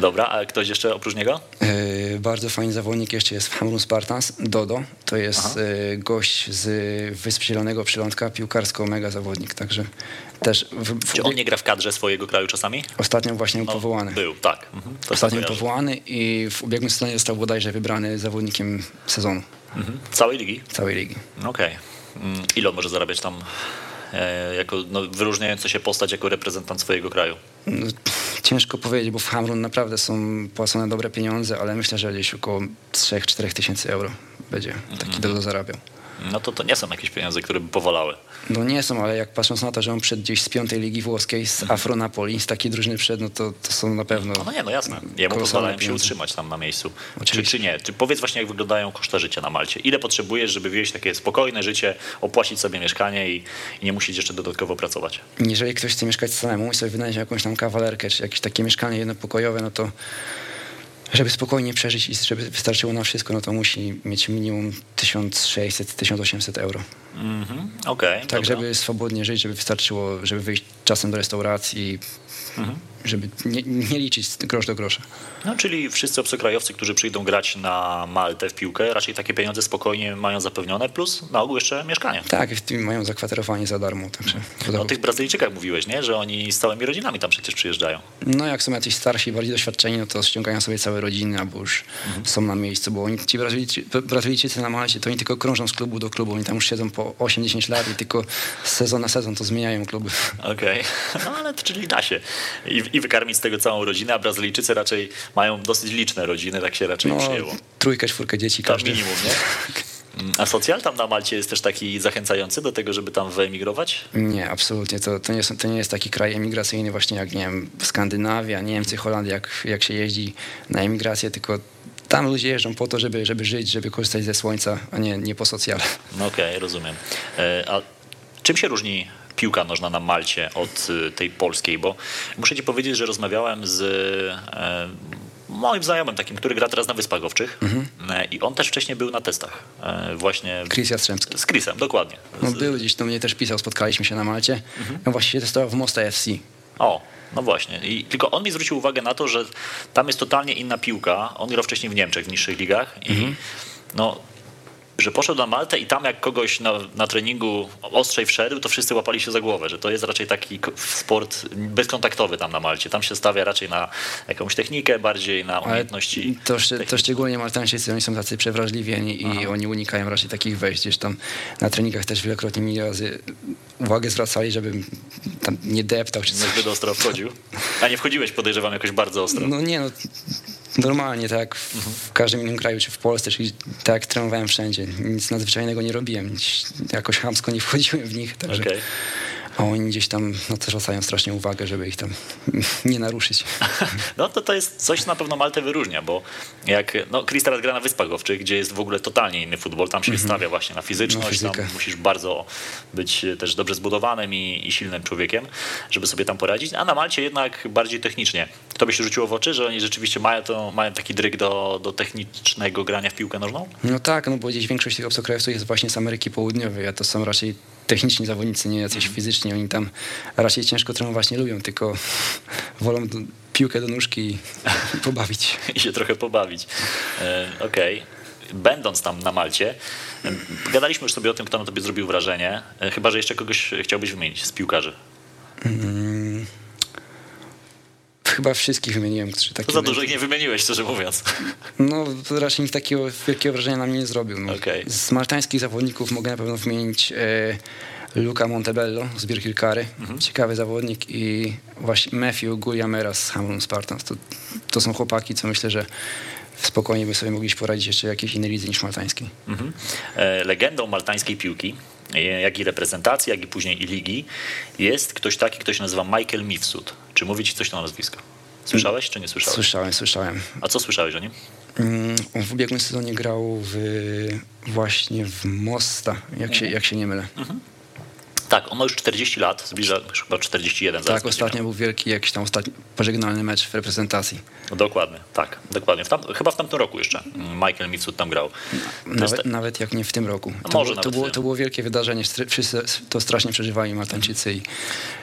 Speaker 2: Dobra, a ktoś jeszcze oprócz niego?
Speaker 3: E, Bardzo fajny zawodnik jeszcze jest w Hamrun Spartans, Dodo. To jest e, gość z Wysp Zielonego Przylądka, piłkarsko mega zawodnik. Także też w, w,
Speaker 2: Czy on nie gra w kadrze swojego kraju czasami?
Speaker 3: ostatnio właśnie był
Speaker 2: No,
Speaker 3: powołany.
Speaker 2: Był, tak. Mhm,
Speaker 3: Ostatnio powołany i w ubiegłym sezonie został bodajże wybrany zawodnikiem sezonu
Speaker 2: Mhm. Całej ligi?
Speaker 3: całej ligi.
Speaker 2: Okej. Mm, Ile on może zarabiać tam e, jako no, wyróżniająca się postać jako reprezentant swojego kraju?
Speaker 3: No, ciężko powiedzieć, bo w Hamrun naprawdę są płacone dobre pieniądze, ale myślę, że gdzieś około 3-4 tysięcy euro będzie taki
Speaker 2: Mhm.
Speaker 3: Dodo zarabiał.
Speaker 2: No to to nie są jakieś pieniądze, które by powalały.
Speaker 3: No nie są, ale jak patrząc na to, że on przed gdzieś z piątej ligi włoskiej, z Afro Napoli, z takiej drużyny przed, no to, to są na pewno...
Speaker 2: No, no nie, no jasne. Jemu pozwalają się utrzymać tam na miejscu. Czy,
Speaker 3: Oczywiście.
Speaker 2: czy nie? Powiedz właśnie, jak wyglądają koszta życia na Malcie? Ile potrzebujesz, żeby wieść takie spokojne życie, opłacić sobie mieszkanie i, i nie musieć jeszcze dodatkowo pracować?
Speaker 3: Jeżeli ktoś chce mieszkać samemu i sobie wynająć jakąś tam kawalerkę, czy jakieś takie mieszkanie jednopokojowe, no to żeby spokojnie przeżyć i żeby wystarczyło na wszystko, no to musi mieć minimum 1600-1800 euro.
Speaker 2: Mhm, Okej,
Speaker 3: Tak,
Speaker 2: dobra.
Speaker 3: żeby swobodnie żyć, żeby wystarczyło, żeby wyjść czasem do restauracji,
Speaker 2: Mhm.
Speaker 3: żeby nie, nie liczyć grosz do grosza.
Speaker 2: No, czyli wszyscy obcokrajowcy, którzy przyjdą grać na Maltę w piłkę, raczej takie pieniądze spokojnie mają zapewnione, plus na ogół jeszcze mieszkanie.
Speaker 3: Tak, mają zakwaterowanie za darmo, także...
Speaker 2: O tych Brazylijczykach mówiłeś, nie? Że oni z całymi rodzinami tam przecież przyjeżdżają.
Speaker 3: No jak są jacyś starsi, bardziej doświadczeni, no to ściągają sobie całe rodziny, albo już są na miejscu, bo oni, ci Brazylijczy, Brazylijczycy na Malcie, to oni tylko krążą z klubu do klubu, oni tam już siedzą po 8-10 lat i tylko sezon na sezon to zmieniają kluby.
Speaker 2: Okej, no ale to czyli da się. I, I wykarmić z tego całą rodzinę, a Brazylijczycy raczej mają dosyć liczne rodziny, tak się raczej
Speaker 3: No,
Speaker 2: przyjęło.
Speaker 3: trójkę, czwórkę dzieci
Speaker 2: Tam
Speaker 3: każdy.
Speaker 2: minimum, nie? <laughs> Mm, A socjal tam na Malcie jest też taki zachęcający do tego, żeby tam wyemigrować?
Speaker 3: Nie, absolutnie. To, to, nie są, to nie jest taki kraj emigracyjny właśnie jak, nie wiem, Skandynawia, Niemcy, Holandia, jak, jak się jeździ na emigrację, tylko tam ludzie jeżdżą po to, żeby, żeby żyć, żeby korzystać ze słońca, a nie, nie po socjale.
Speaker 2: No okej, rozumiem. E, A czym się różni piłka nożna na Malcie od y, tej polskiej? Bo muszę ci powiedzieć, że rozmawiałem z e, moim znajomym takim, który gra teraz na Wyspach Owczych E, i on też wcześniej był na testach. E, Właśnie
Speaker 3: Chris Jastrzębski.
Speaker 2: z Chrisem, dokładnie.
Speaker 3: No, był gdzieś do mnie też pisał, spotkaliśmy się na Malcie. On właśnie się testował w Mosta FC.
Speaker 2: O, no właśnie. I tylko on mi zwrócił uwagę na to, że tam jest totalnie inna piłka. On grał wcześniej w Niemczech, w niższych ligach i no, że poszedł na Maltę i tam jak kogoś na, na treningu ostrzej wszedł, to wszyscy łapali się za głowę, że to jest raczej taki sport bezkontaktowy tam na Malcie. Tam się stawia raczej na jakąś technikę, bardziej na umiejętności.
Speaker 3: to, to szczególnie Maltańczycy, oni są tacy przewrażliwieni i oni unikają raczej takich wejść. Gdzieś tam na treningach też wielokrotnie mi razy uwagę zwracali, żebym tam nie deptał czy coś.
Speaker 2: Niezbyt ostro wchodził. A nie wchodziłeś, podejrzewam, jakoś bardzo ostro.
Speaker 3: No nie no, normalnie tak jak w, każdym innym kraju, czy w Polsce, czy tak trenowałem wszędzie. Nic nadzwyczajnego nie robiłem, nic, jakoś chamsko nie wchodziłem w nich, także...
Speaker 2: Okej.
Speaker 3: A oni gdzieś tam no, też zwracają strasznie uwagę, żeby ich tam nie naruszyć. <laughs>
Speaker 2: No to to jest coś, co na pewno Maltę wyróżnia, bo jak, no Chris teraz gra na Wyspach Owczych, gdzie jest w ogóle totalnie inny futbol, tam się stawia właśnie na fizyczność, tam musisz bardzo być też dobrze zbudowanym i, i silnym człowiekiem, żeby sobie tam poradzić, a na Malcie jednak bardziej technicznie. To by się rzuciło w oczy, że oni rzeczywiście mają, to, mają taki dryg do, do technicznego grania w piłkę nożną?
Speaker 3: No tak, no bo gdzieś większość tych obcokrajowców jest właśnie z Ameryki Południowej, a to są raczej techniczni zawodnicy, nie jacyś fizyczni. Oni tam raczej ciężko trenować nie lubią, tylko wolą do, piłkę do nóżki i, <laughs> pobawić.
Speaker 2: i się trochę pobawić. E, Okej. Będąc tam na Malcie, gadaliśmy już sobie o tym, kto na tobie zrobił wrażenie, e, chyba że jeszcze kogoś chciałbyś wymienić z piłkarzy.
Speaker 3: Mm, chyba wszystkich wymieniłem, którzy takie...
Speaker 2: To za dużo ich nie wymieniłeś, szczerze mówiąc.
Speaker 3: No, to raczej nikt takiego wielkiego wrażenia na mnie nie zrobił. No.
Speaker 2: Okej.
Speaker 3: Z maltańskich zawodników mogę na pewno wymienić e, Luca Montebello z Birkirkary,
Speaker 2: Mhm.
Speaker 3: ciekawy zawodnik i właśnie Matthew Guliamera z Hamlin Spartans. To, to są chłopaki, co myślę, że spokojnie by sobie mogli poradzić jeszcze jakiejś innej lidze niż maltańskiej.
Speaker 2: Mhm. E, Legendą maltańskiej piłki, e, jak i reprezentacji, jak i później i ligi, jest ktoś taki, kto się nazywa Michael Mifsud. Czy mówi ci coś to nazwisko? Słyszałeś, czy nie słyszałeś?
Speaker 3: Słyszałem, słyszałem.
Speaker 2: A co słyszałeś o nim?
Speaker 3: Mm, On w ubiegłym sezonie grał w, właśnie w Mosta, jak się, jak się nie mylę.
Speaker 2: Tak, on ma już 40 lat, zbliża chyba 41. zaraz
Speaker 3: Tak, ostatnio był wielki jakiś tam ostatni pożegnalny mecz w reprezentacji.
Speaker 2: No, dokładnie, tak, dokładnie. W tam, chyba w tamtym roku jeszcze Michael Mifsud tam grał. Jest
Speaker 3: Nawet, nawet jak nie w tym roku.
Speaker 2: No
Speaker 3: To,
Speaker 2: może
Speaker 3: było, to, było, to było wielkie wydarzenie. Wszyscy to strasznie przeżywali Maltańczycy i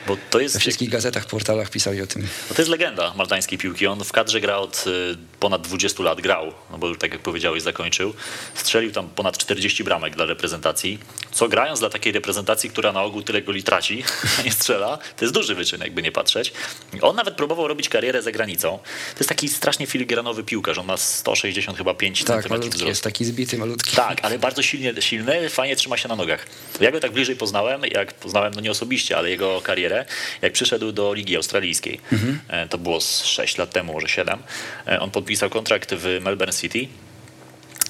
Speaker 2: Bo to jest
Speaker 3: we wszystkich gazetach, portalach pisali o tym.
Speaker 2: No to jest legenda maltańskiej piłki. On w kadrze gra od y, ponad 20 lat, grał, no bo już tak jak powiedziałeś, zakończył. Strzelił tam ponad 40 bramek dla reprezentacji. Co grając dla takiej reprezentacji, która na ogół tyle goli traci, a <laughs> nie strzela, to jest duży wyczyn, jakby nie patrzeć. On nawet próbował robić karierę za granicą. To jest taki strasznie filigranowy piłkarz. On ma 160 chyba 5
Speaker 3: Tak,
Speaker 2: centymetrów wzrostu.
Speaker 3: jest, taki zbity, malutki.
Speaker 2: Tak, ale bardzo silnie, silny, fajnie trzyma się na nogach. Ja go tak bliżej poznałem, jak poznałem, no nie osobiście, ale jego karierę, jak przyszedł do Ligi Australijskiej. E, To było z 6 lat temu, może 7. E, On podpisał kontrakt w Melbourne City.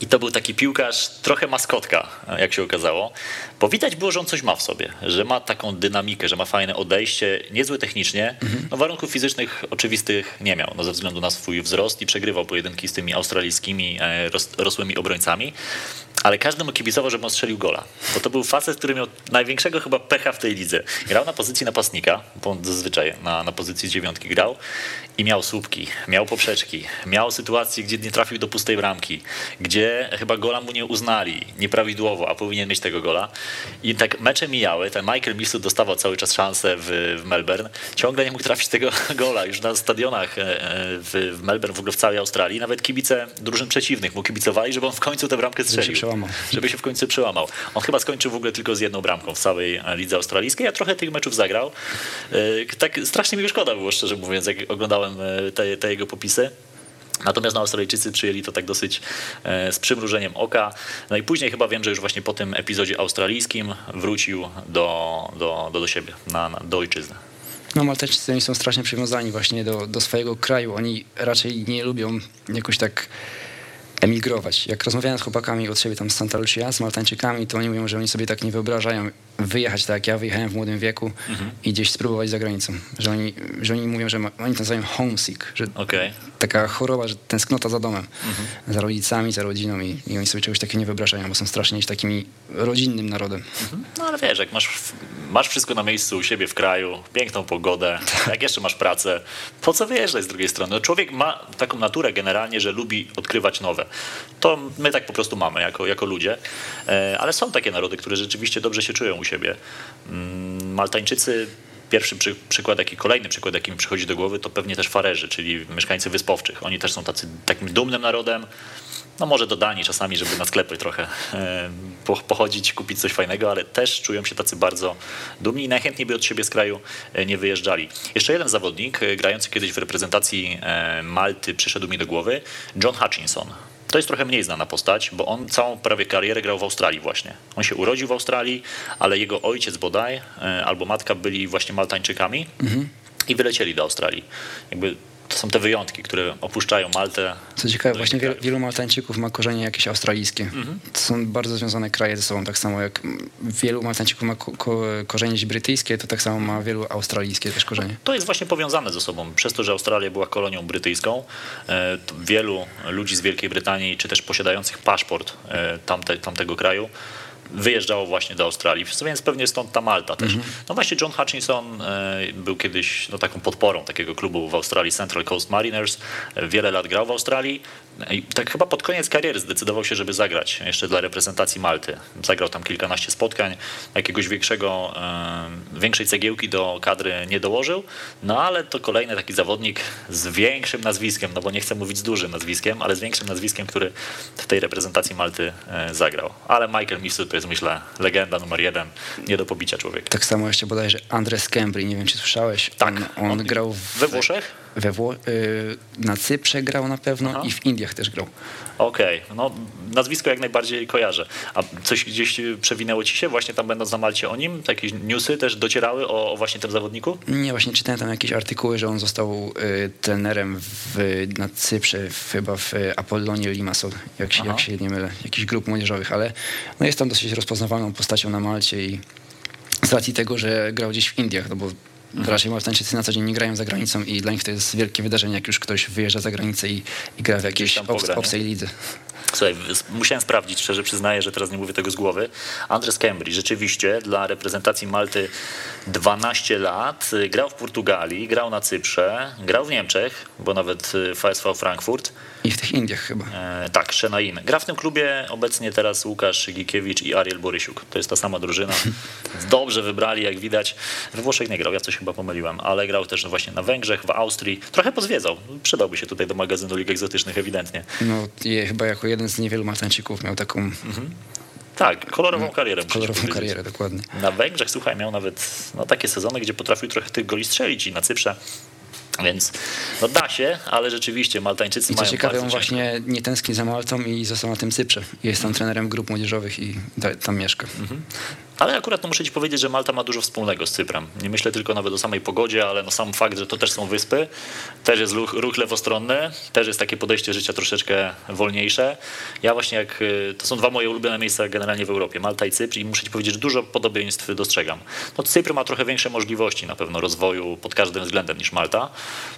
Speaker 2: I to był taki piłkarz, trochę maskotka, jak się okazało. Bo widać było, że on coś ma w sobie, że ma taką dynamikę, że ma fajne odejście, niezłe technicznie. No, warunków fizycznych oczywistych nie miał, no, ze względu na swój wzrost i przegrywał pojedynki z tymi australijskimi e, ros, rosłymi obrońcami. Ale każdy mu kibicował, żeby on strzelił gola. Bo to był facet, który miał największego chyba pecha w tej lidze. Grał na pozycji napastnika, bo on zazwyczaj na, na pozycji dziewiątki grał i miał słupki, miał poprzeczki, miał sytuacje, gdzie nie trafił do pustej bramki, gdzie chyba gola mu nie uznali nieprawidłowo, a powinien mieć tego gola. I tak mecze mijały, ten Michael Milsud dostawał cały czas szansę w, w Melbourne, ciągle nie mógł trafić tego <laughs> gola już na stadionach e, e, w, w Melbourne, w ogóle w całej Australii. Nawet kibice drużyn przeciwnych mu kibicowali, żeby on w końcu tę bramkę strzelił.
Speaker 3: przełamał.
Speaker 2: Żeby się w końcu przełamał. On chyba skończył w ogóle tylko z jedną bramką w całej lidze australijskiej. Ja trochę tych meczów zagrał. E, Tak strasznie mi go szkoda było, szczerze mówiąc, jak oglądałem e, te, te jego popisy. Natomiast no, Australijczycy przyjęli to tak dosyć e, z przymrużeniem oka. No i później chyba wiem, że już właśnie po tym epizodzie australijskim wrócił do, do, do, do siebie, na, na, do ojczyzny.
Speaker 3: No Maltańczycy oni są strasznie przywiązani właśnie do, do swojego kraju. Oni raczej nie lubią jakoś tak emigrować. Jak rozmawiałem z chłopakami od siebie tam z Santa Lucia, z Maltańczykami, to oni mówią, że oni sobie tak nie wyobrażają wyjechać tak jak ja wyjechałem w młodym wieku i gdzieś spróbować za granicą. Że oni, że oni mówią, że ma, oni to nazywają homesick, że
Speaker 2: Okej.
Speaker 3: taka choroba, że tęsknota za domem, za rodzicami, za rodziną i, i oni sobie czegoś takiego nie wyobrażają, bo są strasznie takim rodzinnym narodem.
Speaker 2: No ale wiesz, jak masz, masz wszystko na miejscu u siebie w kraju, piękną pogodę, jak jeszcze masz pracę, po co wyjeżdżać z drugiej strony? No, człowiek ma taką naturę generalnie, że lubi odkrywać nowe. To my tak po prostu mamy jako, jako ludzie, E, ale są takie narody, które rzeczywiście dobrze się czują u siebie. Mm, Maltańczycy Pierwszy przy, przykład, jaki kolejny przykład, jaki mi przychodzi do głowy, to pewnie też Farerzy, czyli mieszkańcy wyspowczych. Oni też są tacy, takim dumnym narodem. No może do Danii czasami, żeby na sklepy trochę e, po- pochodzić, kupić coś fajnego, ale też czują się tacy bardzo dumni i najchętniej by od siebie z kraju e, nie wyjeżdżali. Jeszcze jeden zawodnik, e, grający kiedyś w reprezentacji Malty, przyszedł mi do głowy, John Hutchinson. To jest trochę mniej znana postać, bo on całą prawie karierę grał w Australii właśnie. On się urodził w Australii, ale jego ojciec bodaj e, albo matka byli właśnie Maltańczykami i wylecieli do Australii. Jakby to są te wyjątki, które opuszczają Maltę.
Speaker 3: Co ciekawe,
Speaker 2: do
Speaker 3: właśnie
Speaker 2: innych
Speaker 3: wielu, wielu Maltańczyków ma korzenie jakieś australijskie.
Speaker 2: Mhm.
Speaker 3: To są bardzo związane kraje ze sobą, tak samo jak wielu Maltańczyków ma ko- ko- korzenie brytyjskie, to tak samo ma wielu australijskie też korzenie.
Speaker 2: To jest właśnie powiązane ze sobą. Przez to, że Australia była kolonią brytyjską, e, wielu ludzi z Wielkiej Brytanii, czy też posiadających paszport e, tamte, tamtego kraju, wyjeżdżało właśnie do Australii, więc pewnie stąd ta Malta też. No właśnie John Hutchinson e, był kiedyś no, taką podporą takiego klubu w Australii, Central Coast Mariners. E, Wiele lat grał w Australii i tak chyba pod koniec kariery zdecydował się, żeby zagrać jeszcze dla reprezentacji Malty. Zagrał tam kilkanaście spotkań, jakiegoś większego, większej cegiełki do kadry nie dołożył, no ale to kolejny taki zawodnik z większym nazwiskiem, no bo nie chcę mówić z dużym nazwiskiem, ale z większym nazwiskiem, który w tej reprezentacji Malty e, zagrał. Ale Michael Mifsud to jest myślę legenda numer jeden, nie do pobicia człowieka.
Speaker 3: Tak samo jeszcze bodajże Andres Kembry, nie wiem czy słyszałeś.
Speaker 2: Tak,
Speaker 3: On, on
Speaker 2: on-
Speaker 3: grał w,
Speaker 2: We Włoszech?
Speaker 3: We Wło- y, na Cyprze grał na pewno
Speaker 2: Aha.
Speaker 3: i w Indiach też grał.
Speaker 2: Okej, no nazwisko jak najbardziej kojarzę. A coś gdzieś y, przewinęło ci się właśnie tam będąc na Malcie o nim? Jakieś newsy też docierały o, o właśnie tym zawodniku?
Speaker 3: Nie, właśnie czytałem tam jakieś artykuły, że on został y, trenerem w, na Cyprze, w, chyba w Apollonie Limassol, jak się,
Speaker 2: Aha.
Speaker 3: jak się nie mylę, jakichś grup młodzieżowych, ale no jest tam dosyć rozpoznawalną postacią na Malcie i z racji tego, że grał gdzieś w Indiach, no bo
Speaker 2: Mhm.
Speaker 3: raczej Maltańczycy na co dzień nie grają za granicą i dla nich to jest wielkie wydarzenie, jak już ktoś wyjeżdża za granicę i, i gra w jakiejś obcej lidze.
Speaker 2: Słuchaj, musiałem sprawdzić, szczerze przyznaję, że teraz nie mówię tego z głowy. Andres Cambry rzeczywiście dla reprezentacji Malty 12 lat, y, grał w Portugalii, grał na Cyprze, grał w Niemczech, bo nawet y, VSV Frankfurt.
Speaker 3: I w tych Indiach chyba.
Speaker 2: E, tak, Szenain. Gra w tym klubie obecnie teraz Łukasz Gikiewicz i Ariel Borysiuk. To jest ta sama drużyna. <laughs> Dobrze wybrali, jak widać. We Włoszech nie grał, ja coś chyba pomyliłem, ale grał też no właśnie na Węgrzech, w Austrii. Trochę pozwiedzał. Przydałby się tutaj do magazynu Lig Egzotycznych ewidentnie.
Speaker 3: No, je, chyba jako jeden z niewielu Maltańczyków miał taką
Speaker 2: Tak, kolorową karierę. muszę ci
Speaker 3: kolorową karierę, dokładnie.
Speaker 2: Na Węgrzech, słuchaj, miał nawet no, takie sezony, gdzie potrafił trochę tych goli strzelić i na Cyprze. Więc no da się, ale rzeczywiście Maltańczycy
Speaker 3: I co
Speaker 2: mają
Speaker 3: ciekawe, on
Speaker 2: bardzo ciężko.
Speaker 3: właśnie nie tęskni za Maltą i został na tym Cyprze. Jest tam trenerem grup młodzieżowych i tam mieszka.
Speaker 2: Ale akurat no, muszę ci powiedzieć, że Malta ma dużo wspólnego z Cyprem. Nie myślę tylko nawet o samej pogodzie, ale no sam fakt, że to też są wyspy, też jest ruch, ruch lewostronny, też jest takie podejście życia troszeczkę wolniejsze. Ja właśnie jak, y, to są dwa moje ulubione miejsca generalnie w Europie, Malta i Cypr i muszę ci powiedzieć, że dużo podobieństw dostrzegam. No Cypr ma trochę większe możliwości na pewno rozwoju pod każdym względem niż Malta,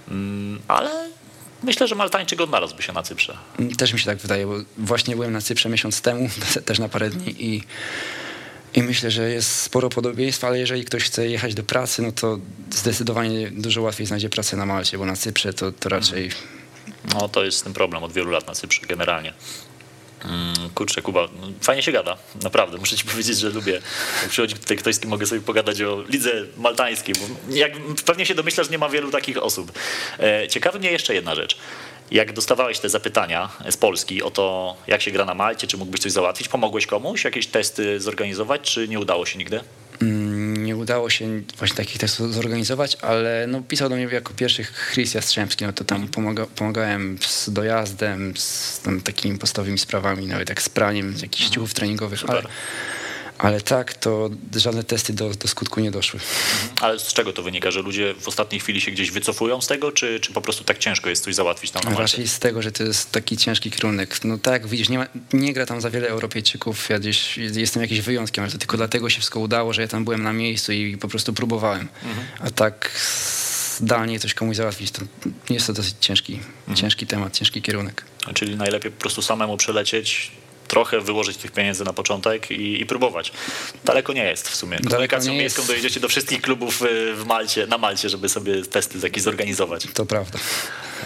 Speaker 2: mm, ale myślę, że Maltańczyk odnalazłby się na Cyprze.
Speaker 3: Też mi się tak wydaje, bo właśnie byłem na Cyprze miesiąc temu, <laughs> też na parę dni i, i myślę, że jest sporo podobieństw, ale jeżeli ktoś chce jechać do pracy, no to zdecydowanie dużo łatwiej znajdzie pracę na Malcie, bo na Cyprze to, to raczej
Speaker 2: No to jest ten problem od wielu lat na Cyprze generalnie. Mm, Kurczę, Kuba, no, fajnie się gada, naprawdę. Muszę ci <laughs> powiedzieć, że lubię. Jak przychodzi tutaj ktoś, z kim mogę sobie pogadać o lidze maltańskiej, bo jak pewnie się domyślasz, nie ma wielu takich osób. E, Ciekawi mnie jeszcze jedna rzecz. Jak dostawałeś te zapytania z Polski o to, jak się gra na Malcie, czy mógłbyś coś załatwić, pomogłeś komuś, jakieś testy zorganizować, czy nie udało się nigdy?
Speaker 3: mm, nie udało się właśnie takich testów zorganizować, ale no, pisał do mnie jako pierwszy Chris Jastrzębski, no to tam pomaga, pomagałem z dojazdem, z takimi podstawowymi sprawami, nawet jak z praniem z jakichś ciuchów treningowych,
Speaker 2: Super.
Speaker 3: ale tak, to żadne testy do, do skutku nie doszły.
Speaker 2: Ale z czego to wynika, że ludzie w ostatniej chwili się gdzieś wycofują z tego, czy, czy po prostu tak ciężko jest coś załatwić tam na Malcie?
Speaker 3: Raczej z tego, że to jest taki ciężki kierunek. No tak, widzisz, nie, ma, nie gra tam za wiele Europejczyków. Ja gdzieś jestem jakimś wyjątkiem, ale to tylko dlatego się wszystko udało, że ja tam byłem na miejscu i po prostu próbowałem. A tak zdalnie coś komuś załatwić, to jest to dosyć ciężki, ciężki temat, ciężki kierunek.
Speaker 2: Czyli najlepiej po prostu samemu przelecieć, trochę wyłożyć tych pieniędzy na początek i, i próbować. Daleko nie jest w sumie. Komunikacją miejską dojedziecie do wszystkich klubów y, w Malcie, na Malcie, żeby sobie testy jakieś zorganizować.
Speaker 3: To prawda.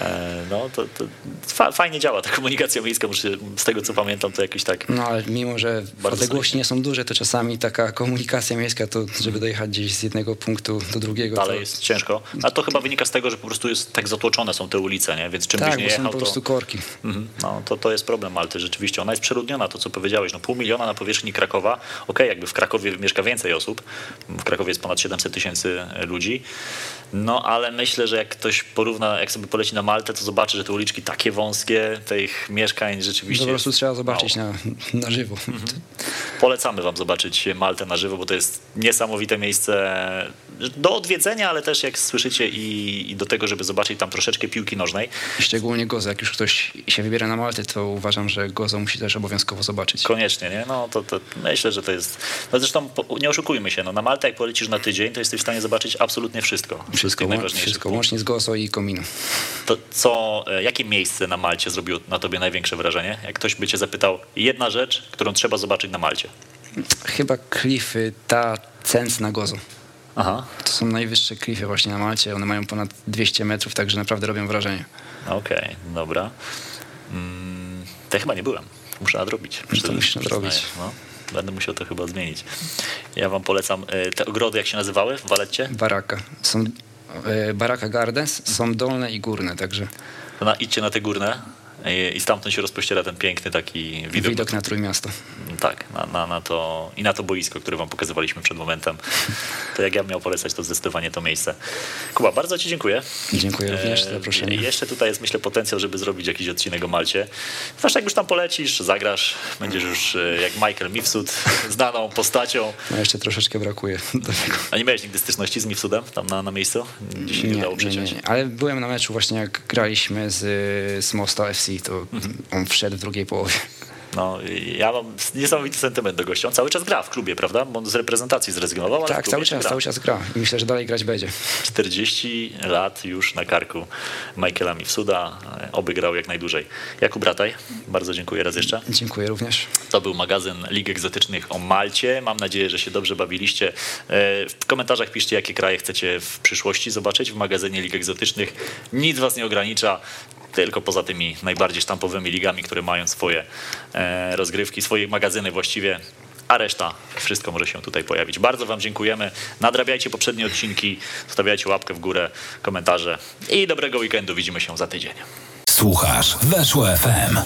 Speaker 2: E, No to, to fa, fajnie działa ta komunikacja miejska, muszę, z tego co pamiętam to jakiś tak
Speaker 3: No ale mimo, że odległości nie są duże, to czasami taka komunikacja miejska, to żeby dojechać gdzieś z jednego punktu do drugiego,
Speaker 2: dalej
Speaker 3: to
Speaker 2: jest ciężko. A to chyba wynika z tego, że po prostu jest tak zatłoczone są te ulice, nie? więc czym byś
Speaker 3: tak,
Speaker 2: nie
Speaker 3: bo są
Speaker 2: jechał,
Speaker 3: po
Speaker 2: to...
Speaker 3: prostu korki.
Speaker 2: Mhm. No, to, to jest problem Malty rzeczywiście. Ona jest przeludniona, to co powiedziałeś. No, pół miliona na powierzchni Krakowa. Okej, jakby w Krakowie mieszka więcej osób. W Krakowie jest ponad 700 tysięcy ludzi. No ale myślę, że jak ktoś porówna, jak sobie poleci na Maltę, to zobaczy, że te uliczki takie wąskie, tych mieszkań rzeczywiście.
Speaker 3: To po prostu trzeba zobaczyć na, na żywo.
Speaker 2: Polecamy Wam zobaczyć Maltę na żywo, bo to jest niesamowite miejsce do odwiedzenia, ale też jak słyszycie i, i do tego, żeby zobaczyć tam troszeczkę piłki nożnej.
Speaker 3: Szczególnie Gozo. Jak już ktoś się wybiera na Maltę, to uważam, że Gozo musi też obowiązkowo zobaczyć.
Speaker 2: Koniecznie, nie? No to, to myślę, że to jest. No zresztą nie oszukujmy się, no na Maltę jak polecisz na tydzień, to jesteś w stanie zobaczyć absolutnie wszystko.
Speaker 3: Wszystko, wszystko łącznie z Gozo i Komino.
Speaker 2: To co, e, jakie miejsce na Malcie zrobiło na tobie największe wrażenie? Jak ktoś by cię zapytał, jedna rzecz, którą trzeba zobaczyć na Malcie.
Speaker 3: Chyba klify, ta Cens na Gozo.
Speaker 2: Aha,
Speaker 3: To są najwyższe klify właśnie na Malcie. One mają ponad 200 metrów, także naprawdę robią wrażenie.
Speaker 2: okej, dobra. Mm, to ja chyba nie byłem. Muszę nadrobić.
Speaker 3: No to musisz nadrobić.
Speaker 2: No. Będę musiał to chyba zmienić. Ja wam polecam e, te ogrody, jak się nazywały w Waletcie.
Speaker 3: Baraka. Są Baraka Gardens, są dolne i górne, także
Speaker 2: na, idźcie na te górne i, stamtąd się rozpościera ten piękny taki widok.
Speaker 3: widok na Trójmiasto.
Speaker 2: Tak, na, na, na to i na to boisko, które wam pokazywaliśmy przed momentem. To jak ja bym miał polecać, to zdecydowanie to miejsce. Kuba, bardzo ci dziękuję.
Speaker 3: Dziękuję również za
Speaker 2: E,
Speaker 3: zaproszenie.
Speaker 2: Jeszcze tutaj jest, myślę, potencjał, żeby zrobić jakiś odcinek o Malcie. Zwłaszcza jak już tam polecisz, zagrasz, będziesz już e, jak Michael Mifsud, <laughs> znaną postacią.
Speaker 3: No jeszcze troszeczkę brakuje.
Speaker 2: A nie miałeś nigdy styczności z Mifsudem tam na, na miejscu? Gdzie się nie, udało
Speaker 3: nie, nie,
Speaker 2: przeciąć?
Speaker 3: nie. Ale byłem na meczu właśnie jak graliśmy z, z Mosta FC, to on wszedł w drugiej połowie.
Speaker 2: No, ja mam niesamowity sentyment do gościa. On cały czas gra w klubie, prawda? Bo on z reprezentacji zrezygnował,
Speaker 3: Tak, cały czas,
Speaker 2: gra.
Speaker 3: cały czas gra i myślę, że dalej grać będzie.
Speaker 2: 40 lat już na karku Michaela Mifsuda. Oby grał jak najdłużej. Jakub Rataj, bardzo dziękuję raz jeszcze.
Speaker 3: Dziękuję również.
Speaker 2: To był magazyn Lig Egzotycznych o Malcie. Mam nadzieję, że się dobrze bawiliście. E, W komentarzach piszcie, jakie kraje chcecie w przyszłości zobaczyć w magazynie Lig Egzotycznych. Nic was nie ogranicza, tylko poza tymi najbardziej sztampowymi ligami, które mają swoje e, rozgrywki, swoje magazyny właściwie. A reszta, wszystko może się tutaj pojawić. Bardzo Wam dziękujemy. Nadrabiajcie poprzednie odcinki, stawiajcie łapkę w górę, komentarze i dobrego weekendu. Widzimy się za tydzień.
Speaker 1: Słuchasz Weszło FM.